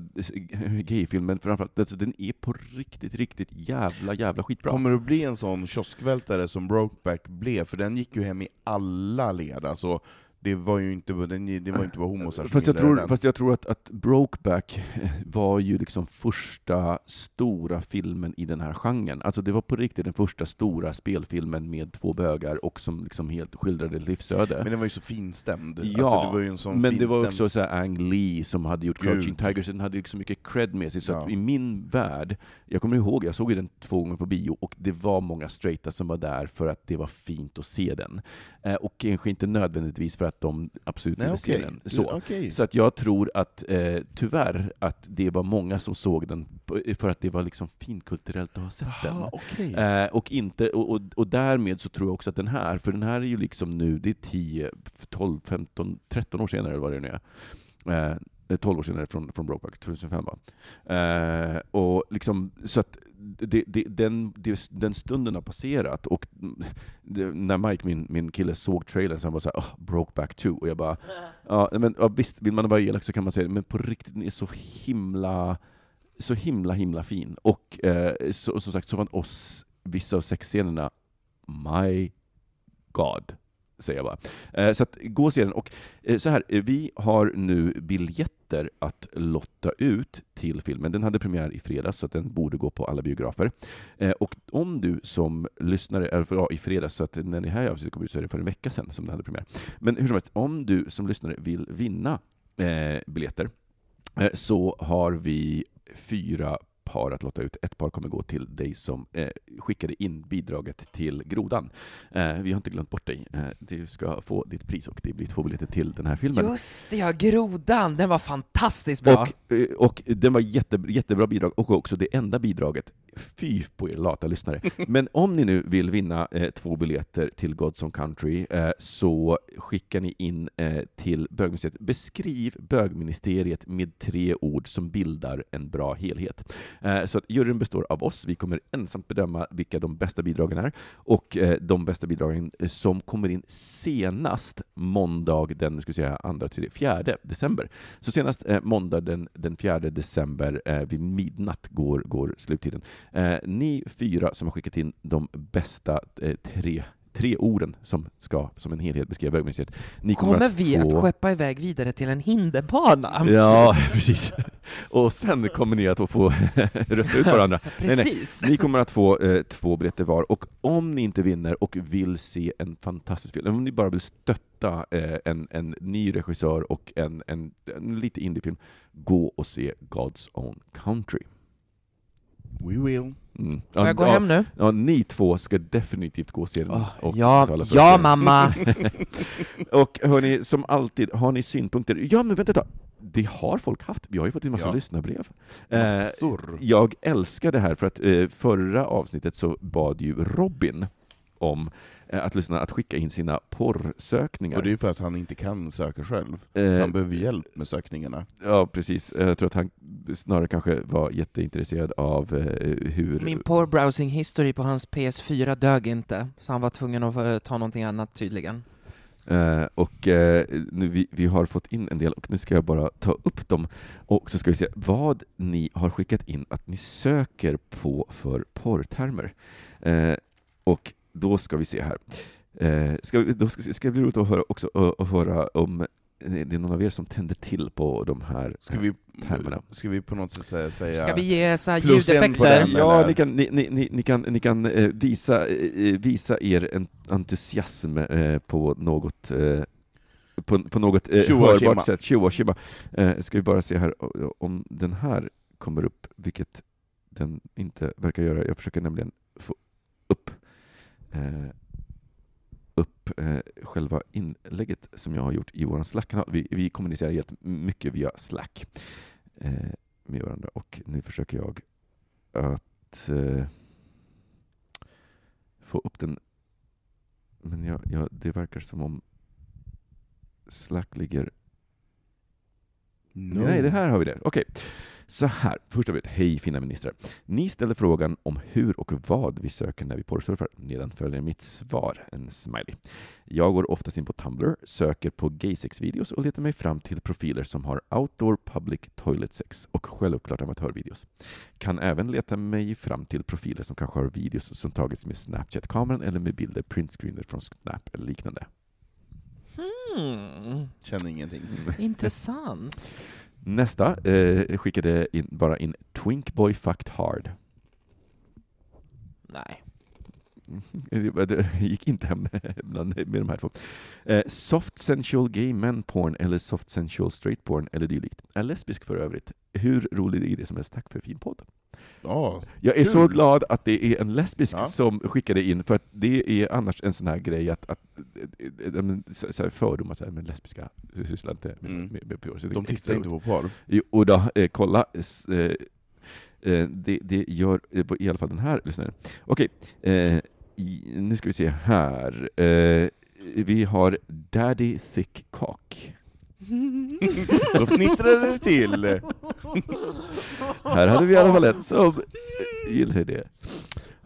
gayfilmen framförallt, alltså, den är på riktigt, riktigt jävla, jävla skitbra. Kommer det att bli en sån kioskvältare som Brokeback blev? För den gick ju hem i alla led. Alltså, det var ju inte, det var inte bara homo som Fast jag, tror, fast jag tror att, att Brokeback var ju liksom första stora filmen i den här genren. Alltså det var på riktigt den första stora spelfilmen med två bögar och som liksom helt skildrade livsöde. Men den var ju så finstämd. Ja, alltså, det var ju en sån men det var finstämd- också så här Ang Lee som hade gjort Gud. Crouching Tiger, så den hade ju så mycket cred med sig, så att Ja. i min värld, jag kommer ihåg, jag såg den två gånger på bio, och det var många straighta som var där för att det var fint att se den. Eh, och kanske inte nödvändigtvis för att de absolut Nej, ville se okej. den. Så. Okej. Så att jag tror att, eh, tyvärr, att det var många som såg den för att det var liksom finkulturellt att ha sett den. Aha, okej. Eh, och, inte, och, och, och därmed så tror jag också att den här, för den här är ju liksom nu, det är 10, 12, 15, 13 år senare eller vad det nu är. Eh, 12 år senare från, från Brokeback, 2005 va? Eh, och liksom, så att det, det, den, det, den stunden har passerat, och när Mike, min, min kille, såg trailern så han var såhär oh, Brokeback 2, och jag bara ja, men, ja, visst, vill man vara elak så kan man säga det, men på riktigt, den är så himla så himla, himla fin. Och eh, så, som sagt, så var oss, vissa av sexscenerna, my God, säger jag bara. Eh, så att, gå och se den. Och eh, så här, eh, vi har nu biljetter att lotta ut till filmen. Den hade premiär i fredags, så att den borde gå på alla biografer. Och om du som lyssnare, eller ja, i fredags, så att när det här avsnittet kom ut så är det för en vecka sedan som den hade premiär. Men hur som helst, om du som lyssnare vill vinna biljetter, så har vi fyra par att lotta ut. Ett par kommer gå till dig som eh, skickade in bidraget till Grodan. Eh, vi har inte glömt bort dig. Eh, du ska få ditt pris och det blir två biljetter till den här filmen. Just det, ja, Grodan! Den var fantastiskt bra! Och, eh, och den var jätte, jättebra bidrag, och också det enda bidraget. Fy på er lata lyssnare. Men om ni nu vill vinna eh, två biljetter till Godson Country, eh, så skickar ni in eh, till bögministeriet. Beskriv bögministeriet med tre ord som bildar en bra helhet. Eh, så att juryn består av oss. Vi kommer ensamt bedöma vilka de bästa bidragen är, och eh, de bästa bidragen eh, som kommer in senast måndag den, nu ska vi säga, andra, tredje, fjärde december. Så senast eh, måndag den, den 4 december eh, vid midnatt går, går sluttiden. Eh, ni fyra som har skickat in de bästa eh, tre tre orden som ska som en helhet beskriva bögministeriet. Ni Kommer att vi få... att skeppa iväg vidare till en hinderbana? Ja, precis. Och sen kommer ni att få rösta ut varandra. Så Nej, nej. precis. Ni kommer att få eh, två biljetter var, och om ni inte vinner och vill se en fantastisk film, om ni bara vill stötta eh, en, en ny regissör och en, en, en lite indiefilm, gå och se God's Own Country. We will. Mm. Får jag gå hem nu? Ja, ni två ska definitivt gå och se den. Åh, och ja, ja mamma! och hörni, som alltid, har ni synpunkter? Ja, men vänta ett tag. Det har folk haft. Vi har ju fått en massa Ja. lyssnarbrev. Eh, jag älskar det här, för att eh, förra avsnittet så bad ju Robin om att lyssna att skicka in sina porrsökningar. Och det är ju för att han inte kan söka själv. Eh, Så han behöver hjälp med sökningarna. Ja, precis. Jag tror att han snarare kanske var jätteintresserad av eh, hur... Min poor browsing history på hans PS4 dög inte, så han var tvungen att eh, ta någonting annat tydligen. Eh, och eh, nu, vi, vi har fått in en del, och nu ska jag bara ta upp dem, och så ska vi se vad ni har skickat in att ni söker på för porrtermer. Eh, och då ska vi se här. Eh, ska, vi- då ska, ska det bli roligt att höra också att, att höra om det är någon av er som tänder till på de här Ska vi, termerna. ska vi på något sätt säga... säga Ska vi ge så här ljudeffekter? den, Ja, ni kan, ni, ni, ni, ni kan, ni kan eh, visa, eh, visa er en entusiasm eh, på något eh, på, på något eh, hörbart sätt. Tjo och tjimma. Eh, ska vi bara se här om den här kommer upp, vilket den inte verkar göra. Jag försöker nämligen få eh, upp eh, själva inlägget som jag har gjort i vår Slack-kanal. Vi, vi kommunicerar helt mycket via Slack eh, med varandra och nu försöker jag att eh, få upp den. Men jag, jag, det verkar som om Slack ligger... No. Nej, det här har vi det. Okej. Så här, första bit. Hej fina ministrar. Ni ställer frågan om hur och vad vi söker när vi porrsurfar. Nedan följer mitt svar, en smiley. Jag går oftast in på Tumblr, söker på gaysex-videos och letar mig fram till profiler som har outdoor public toilet sex och självklart amatörvideos. Kan även leta mig fram till profiler som kanske har videos som tagits med Snapchat-kameran eller med bilder printscreener från Snap eller liknande. Hmm, Känner ingenting. intressant. Nästa eh, skickade in, bara in Twinkboy fucked hard. Nej. Det det gick inte hem med de här två. Eh, soft sensual gay men porn eller soft sensual straight porn eller dylikt. Är lesbisk för övrigt. Hur rolig är det som helst. Tack för fin podd. Ja, Jag är Kul. så glad att det är en lesbisk Ja. som skickade in, för att det är annars en sån här grej att, att eh, eh, men, så, så här fördomar, så här, men lesbiska sysslar inte med, Mm. med, med är de tittar inte på porr. Jo, och då, eh, kolla. Eh, eh, det, det gör eh, i alla fall den här lyssnaren. Okej, eh, i- nu ska vi se här. Eh, vi har Daddy Thick Cock. Då fnittrar det till. Här hade vi i alla fall ett som gillar det.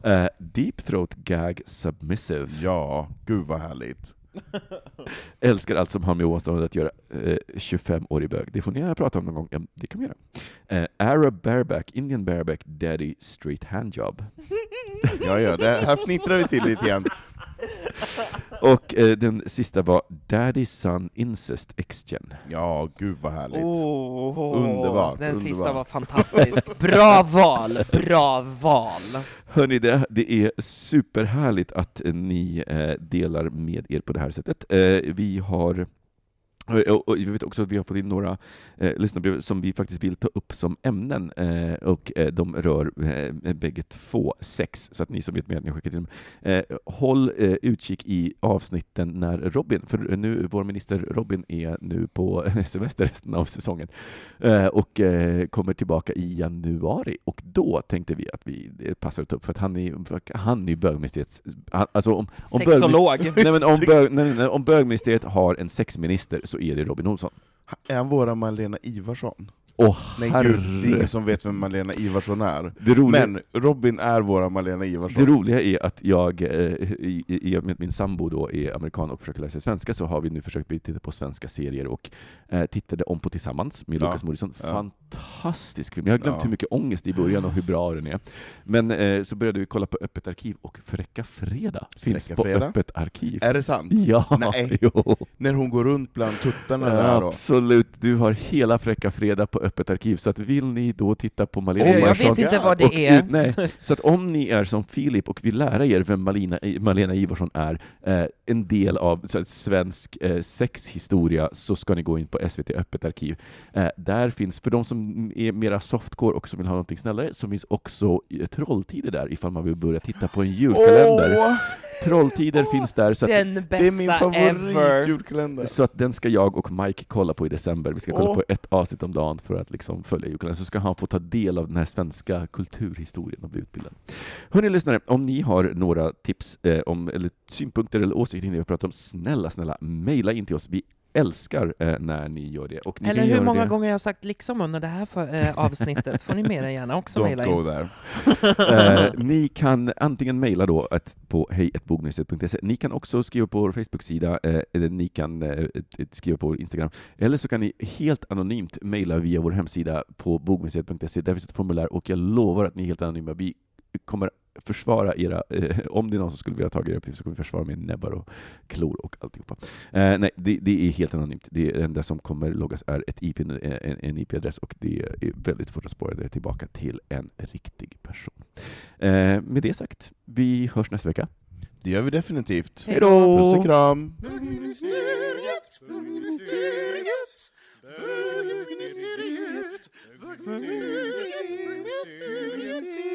Eh, deep Throat Gag Submissive. Ja, gud vad härligt. Älskar allt som har med ovanstående att göra. Eh, 25-årig bög. Det får ni gärna prata om någon gång. Ja, det kan vi göra. Eh, Arab Bareback, Indian Bareback, Daddy Straight Handjob. Ja, ja, det här fnittrar vi till lite grann. Och eh, den sista var Daddy Son Incest X-Gen. Ja, gud vad härligt. Oh, Underbart, Den sista underbart. var fantastisk. Bra val, bra val. Hörni, det, det är superhärligt att ni eh, delar med er på det här sättet. Eh, vi har och, och jag vet också att vi har fått in några eh, lyssnarbrev som vi faktiskt vill ta upp som ämnen, eh, och eh, de rör eh, bägge två sex, så att ni som vet mer, ni har skickat in dem. Eh, håll eh, utkik i avsnitten när Robin, för nu, vår minister Robin är nu på semester resten av säsongen, eh, och eh, kommer tillbaka i januari, och då tänkte vi att vi passar att ta upp, för att han är, han är bögministeriets, alltså om, om Sexolog. Nej, men om, bög, nej, nej, om bögministeriet har en sexminister så är det Robin Olsson. Är han våra Malena Ivarsson? Åh Nej gud, det är ingen som vet vem Malena Ivarsson är. Det roliga, Men Robin är våra Malena det Ivarsson. roliga är att jag, eh, i, i, med min sambo då är amerikan och försöker lära sig svenska, så har vi nu försökt titta på svenska serier och eh, tittade om på Tillsammans med Ja. Lukas Moodysson. Ja. Fantastisk film. Jag har glömt Ja. hur mycket ångest i början och hur bra den är. Men eh, så började vi kolla på Öppet arkiv och Fräcka Fredag finns Fräcka på Fredag? Öppet arkiv. Är det sant? Ja, Nej. jo. När hon går runt bland tuttarna där då? Absolut, du har hela Fräcka Fredag på Öppet arkiv, så att vill ni då titta på Malena Eh, jag vet inte vad det och, är. Nej, så att om ni är som Filip och vill lära er vem Malina, Malena Ivarsson är, eh, en del av att, svensk eh, sexhistoria, så ska ni gå in på SVT Öppet arkiv. Eh, där finns, för de som är mera softcore och som vill ha någonting snällare, så finns också eh, Trolltider där, ifall man vill börja titta på en julkalender. Åh, Trolltider finns där, så Den det är min bästa ever. så att den ska jag och Mike kolla på i december. Vi ska kolla Åh. på ett avsnitt om dagen för att liksom följa julkalendern. Så ska han få ta del av den här svenska kulturhistorien och bli utbildad. Hörni lyssnare, om ni har några tips eh, om, eller synpunkter eller åsikter kring det vi pratat om, snälla, snälla, mejla in till oss. Vi älskar eh, när ni gör det. Och ni Eller hur många det. gånger jag har sagt liksom under det här för, eh, avsnittet, får ni mer än gärna också Don't mejla go in. there. Eh, ni kan antingen mejla då ett, på hejatbogministeriet.se, ni kan också skriva på vår Facebook-sida, eh, eller ni kan eh, ett- ett- skriva på Instagram, eller så kan ni helt anonymt mejla via vår hemsida på bogministeriet.se, där finns ett formulär och jag lovar att ni är helt anonyma. Vi kommer försvara era, eh, om det är någon som skulle vilja ta er uppgift så kommer vi försvara med näbbar och klor och alltihopa. Eh, nej, det, det, är helt anonymt. Det enda som kommer loggas är ett IP, en, en IP-adress och det är väldigt svårt att spåra det tillbaka till en riktig person. Eh, med det sagt, vi hörs nästa vecka. Det gör vi definitivt. Hej då! Puss och kram! Bögministeriet, bögministeriet, bögministeriet, bögministeriet,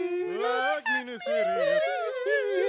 bögministeriet,